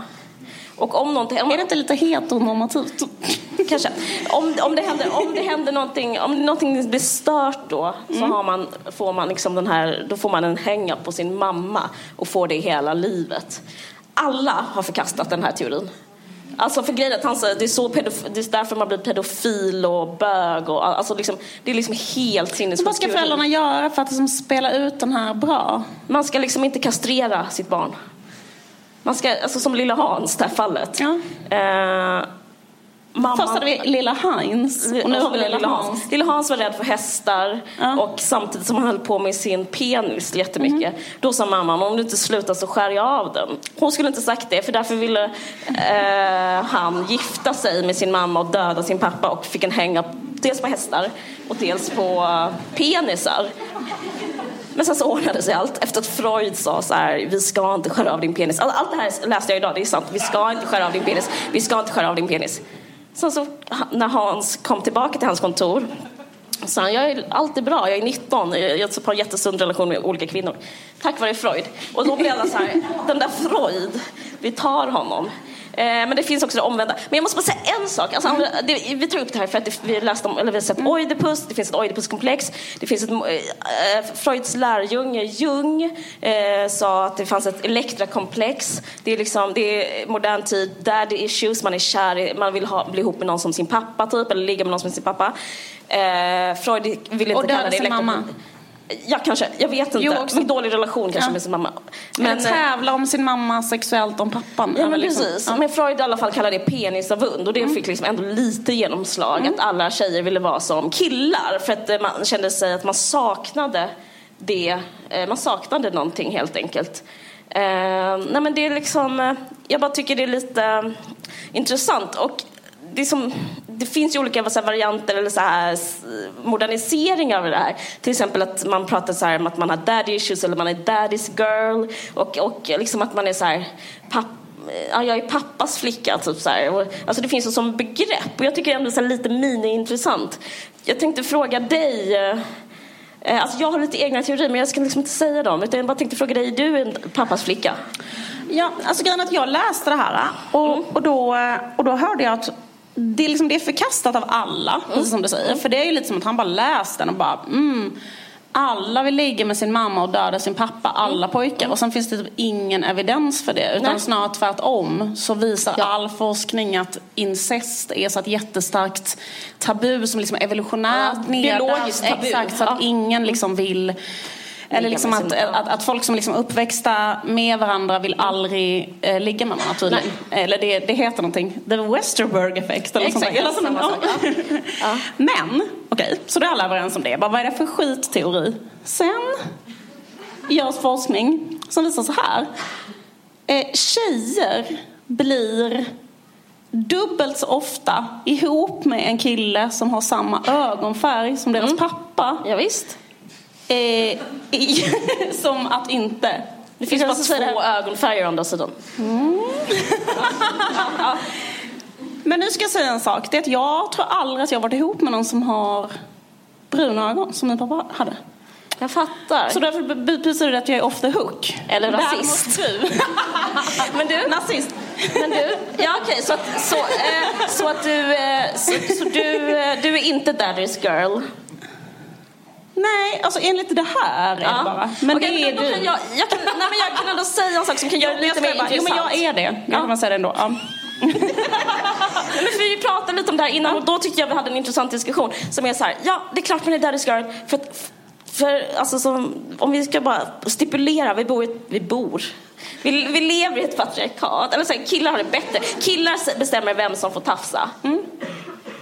Och om någonting, om, är det inte lite heteronormativt? Kanske. Om, om, det händer, om det händer någonting, om någonting blir stört då, så mm. har man, får man liksom den här, då får man en hänga på sin mamma och får det hela livet. Alla har förkastat den här teorin. Alltså för grejen att han säger, det är, så pedof- det är därför man blir pedofil och bög och alltså liksom, det är liksom helt sinnessjukt. Vad ska föräldrarna göra för att liksom spela ut den här bra? Man ska liksom inte kastrera sitt barn. Man ska, alltså som lilla Hans, det här fallet. Ja. Eh, Mamma... Först hade vi lilla Heinz och nu har vi lilla Hans. Lilla Hans var rädd för hästar ja. och samtidigt som han höll på med sin penis jättemycket. Mm. Då sa mamman, om du inte slutar så skär jag av den. Hon skulle inte sagt det för därför ville eh, han gifta sig med sin mamma och döda sin pappa och fick en hänga dels på hästar och dels på uh, penisar. Men sen så ordnade sig allt efter att Freud sa så här, vi ska inte skära av din penis. Allt det här läste jag idag, det är sant. Vi ska inte skära av din penis. Vi ska inte skära av din penis. Sen så när Hans kom tillbaka till hans kontor sa han, jag är alltid bra, jag är 19, jag har en jättesund relation med olika kvinnor. Tack vare Freud. Och då blev alla så här, den där Freud, vi tar honom. Eh, men det finns också det omvända. Men jag måste bara säga en sak. Alltså, mm. det, vi tar upp det här för att det, vi, läst om, eller vi har sett mm. Oidipus, det finns ett Oidipuskomplex. Det finns ett, äh, Freuds lärjunge Jung äh, sa att det fanns ett Elektrakomplex. Det är, liksom, det är modern tid, daddy issues, man är kär, man vill ha, bli ihop med någon som sin pappa typ, eller ligga med någon som sin pappa. Äh, Freud vill inte kalla det Elektra... mamma. Ja, kanske. Jag vet inte. Jo, också. Med dålig relation kanske ja. med sin mamma. Men, Eller tävla om sin mamma sexuellt om pappan. Ja, men liksom, precis. Ja. Men Freud i alla fall kallar det penisavund och det mm. fick liksom ändå lite genomslag. Mm. Att alla tjejer ville vara som killar för att eh, man kände sig att man saknade det. Eh, man saknade någonting helt enkelt. Uh, nej men det är liksom, jag bara tycker det är lite intressant och det, som, det finns ju olika så här, varianter eller så här, moderniseringar av det här. Till exempel att man pratar så här, om att man har daddy issues eller man är daddy's girl. Och, och liksom att man är så här, papp, ja, jag är pappas flicka. Typ så här. Alltså det finns som begrepp och jag tycker ändå så lite mini-intressant. Jag tänkte fråga dig eh, Alltså jag har lite egna teorier men jag ska liksom inte säga dem. Utan jag bara tänkte fråga dig, är du en pappas flicka? Ja, alltså grejen att jag läste det här och, mm. och, då, och då hörde jag att det är, liksom, det är förkastat av alla, mm. precis som du säger. För det är ju lite som att han bara läst den och bara mm, alla vill ligga med sin mamma och döda sin pappa, alla pojkar. Och sen finns det typ ingen evidens för det. Utan Nej. snarare tvärtom så visar ja. all forskning att incest är så ett jättestarkt tabu som liksom evolutionärt ja, Biologiskt tabu. Exakt, så att ja. ingen liksom vill eller liksom att, att, att, folk som liksom uppväxta med varandra vill aldrig eh, ligga med varandra tydligen. Eller det, det heter någonting, the Westerberg effect eller Exakt, sånt samma sak. Ja. Men, okej, okay, så då är alla överens om det. Bara, vad är det för skitteori? Sen görs forskning som visar så här. Eh, tjejer blir dubbelt så ofta ihop med en kille som har samma ögonfärg som deras mm. pappa. Ja, visst. Eh, som att inte. Det finns bara två ögonfärger å andra sidan. Mm. Men nu ska jag säga en sak. Det är att jag tror aldrig att jag varit ihop med någon som har bruna ögon som min pappa hade. Jag fattar. Så därför betyder det att jag är off the hook. Eller rasist. Men du, nazist. Men du, ja okej, okay, så, att, så, eh, så att du, eh, så, så, du, eh, du är inte daddy's girl? Nej, alltså enligt det här är ja. det bara. Men okay, det är men du. Kan jag, jag, kan, nej, men jag kan ändå säga en sak som kan göra det lite mer intressant. Jo, men jag är det. Jag ja. kan man säga det ändå. Ja. men för vi pratade lite om det här innan och då tyckte jag vi hade en intressant diskussion som är så här, ja det är klart man är daddy's girl för För alltså, som, om vi ska bara stipulera, vi bor, vi bor vi, vi lever i ett patriarkat. Eller så här, killar har det bättre. Killar bestämmer vem som får tafsa. Mm.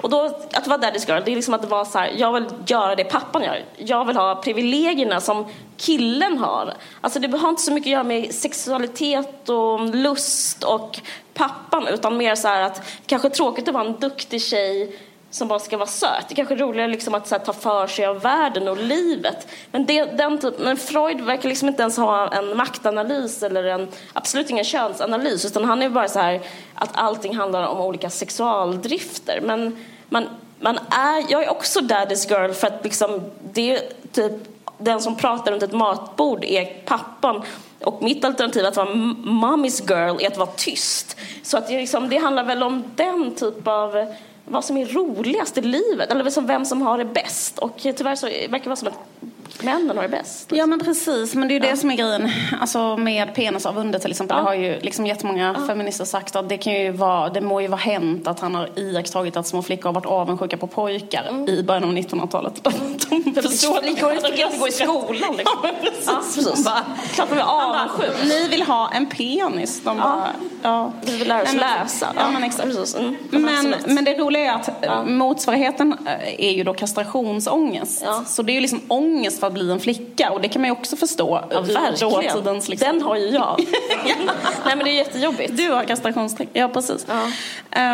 Och då, att vara daddy's girl, det är liksom att vara så här, jag vill göra det pappan gör. Jag vill ha privilegierna som killen har. Alltså det har inte så mycket att göra med sexualitet och lust och pappan, utan mer så här att kanske tråkigt att vara en duktig tjej som bara ska vara söt. Det är kanske är roligare liksom att här, ta för sig av världen och livet. Men, det, den typ, men Freud verkar liksom inte ens ha en maktanalys eller en, absolut ingen könsanalys utan han är bara så här att allting handlar om olika sexualdrifter. Men man, man är, jag är också daddy's girl för att liksom, det typ den som pratar runt ett matbord är pappan och mitt alternativ att vara mommy's girl är att vara tyst. Så att det, liksom, det handlar väl om den typ av vad som är roligast i livet, eller liksom vem som har det bäst. Och tyvärr så verkar det vara som att männen har det bäst. Ja men precis, men det är ju ja. det som är grejen. Alltså med penis av under till exempel. Ja. Det har ju liksom jättemånga ja. feminister sagt att det kan ju vara, det må ju vara hänt att han har iakttagit att små flickor har varit avundsjuka på pojkar mm. i början av 1900-talet. De förstår Flickor inte gå i skolan liksom. Ja, precis. Ja, precis. Bara, klart de är avundsjuka. Ni vill ha en penis. De bara, ja. Vi vill lära oss läsa. Ja, men exakt. Precis. Mm. Men, men det roliga är att ja. motsvarigheten är ju då kastrationsångest. Så det är ju liksom ångest för att bli en flicka och det kan man ju också förstå. Ja, verkligen. liksom. Den har ju jag. nej men det är jättejobbigt. Du har kastrationstänk. Ja precis. Ja.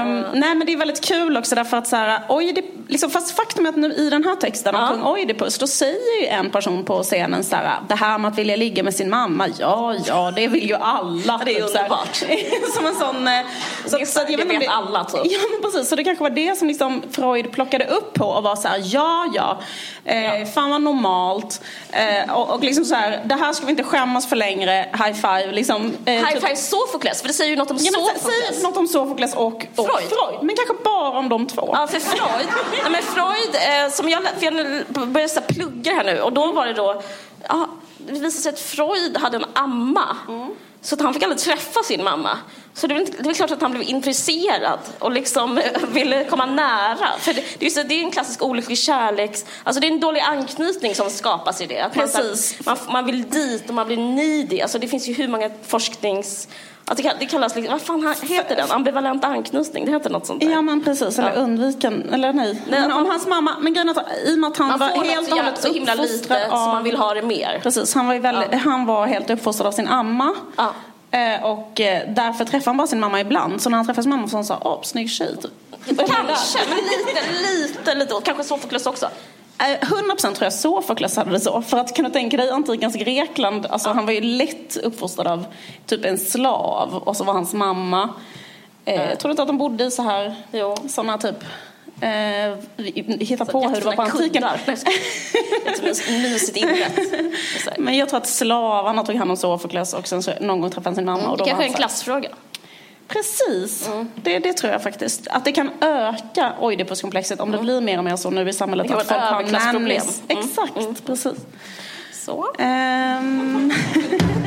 Um, nej men det är väldigt kul också därför att så här, Oidip, liksom, fast faktum är att nu i den här texten om ja. kung Oidipus då säger ju en person på scenen så här, det här med att vilja ligga med sin mamma, ja ja det vill ju alla. det är typ, underbart. som en sån... Eh, så, det, så, det vet det, alla typ. Ja men precis, så det kanske var det som liksom Freud plockade upp på och var så här, ja ja, eh, ja. fan vad normalt. Eh, och, och liksom så här, det här ska vi inte skämmas för längre, high five. Liksom, eh, high typ. five Sofokles, för det säger ju något om ja, Sofokles. Säg något om Sofokles och, och Freud. Freud. Men kanske bara om de två. Ja, för Freud, nej, men Freud eh, som jag, för jag började så plugga här nu och då var det då, ja, det visade sig att Freud hade en amma. Mm. Så att han fick aldrig träffa sin mamma. Så det är, det är klart att han blev intresserad och liksom ville komma nära. För det, det, är, så, det är en klassisk olycklig kärleks... Alltså det är en dålig anknytning som skapas i det. Att Precis. Man, man, man vill dit och man blir needy. Alltså det finns ju hur många forsknings... Alltså det kallas, liksom, vad fan heter den? Ambivalent anknytning, det heter något sånt där. Ja men precis, eller ja. undviken, eller nej. nej men om hans mamma, men grejen i och med att han var helt och hållet så himla lite av, så man vill ha det mer. Precis, han var, väldigt, ja. han var helt uppfostrad av sin amma. Ja. Eh, och eh, därför träffade han bara sin mamma ibland. Så när han träffade sin mamma så sa han åh, snygg tjej. Typ. Kanske, men lite, lite, lite. Kanske Sofokles också. 100% eh, tror jag Sofokles hade det så. För att kunna tänka dig antikens Grekland, alltså han var ju lätt uppfostrad av typ en slav och så var hans mamma. Eh, tror du inte att de bodde i så här, jo. sådana typ eh, hitta på hur det var på antiken. Mysigt inrätt. Men jag tror att slavarna tog hand om Sofokles och sen så någon gång träffade han sin mamma. Mm, och det kanske en klassfråga. Precis, mm. det, det, tror jag faktiskt. Att det kan öka Oidipuskomplexet om mm. det blir mer och mer så nu i samhället. Det kan vara ett överklassproblem. Mm. Exakt, mm. precis. Så. Um...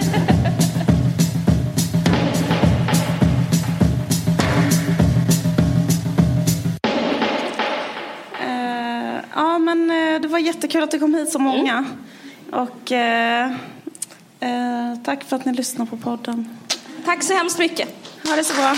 men eh, det var jättekul att du kom hit så många. Mm. Och eh, eh, tack för att ni lyssnar på podden. Tack så hemskt mycket. Ha det så bra.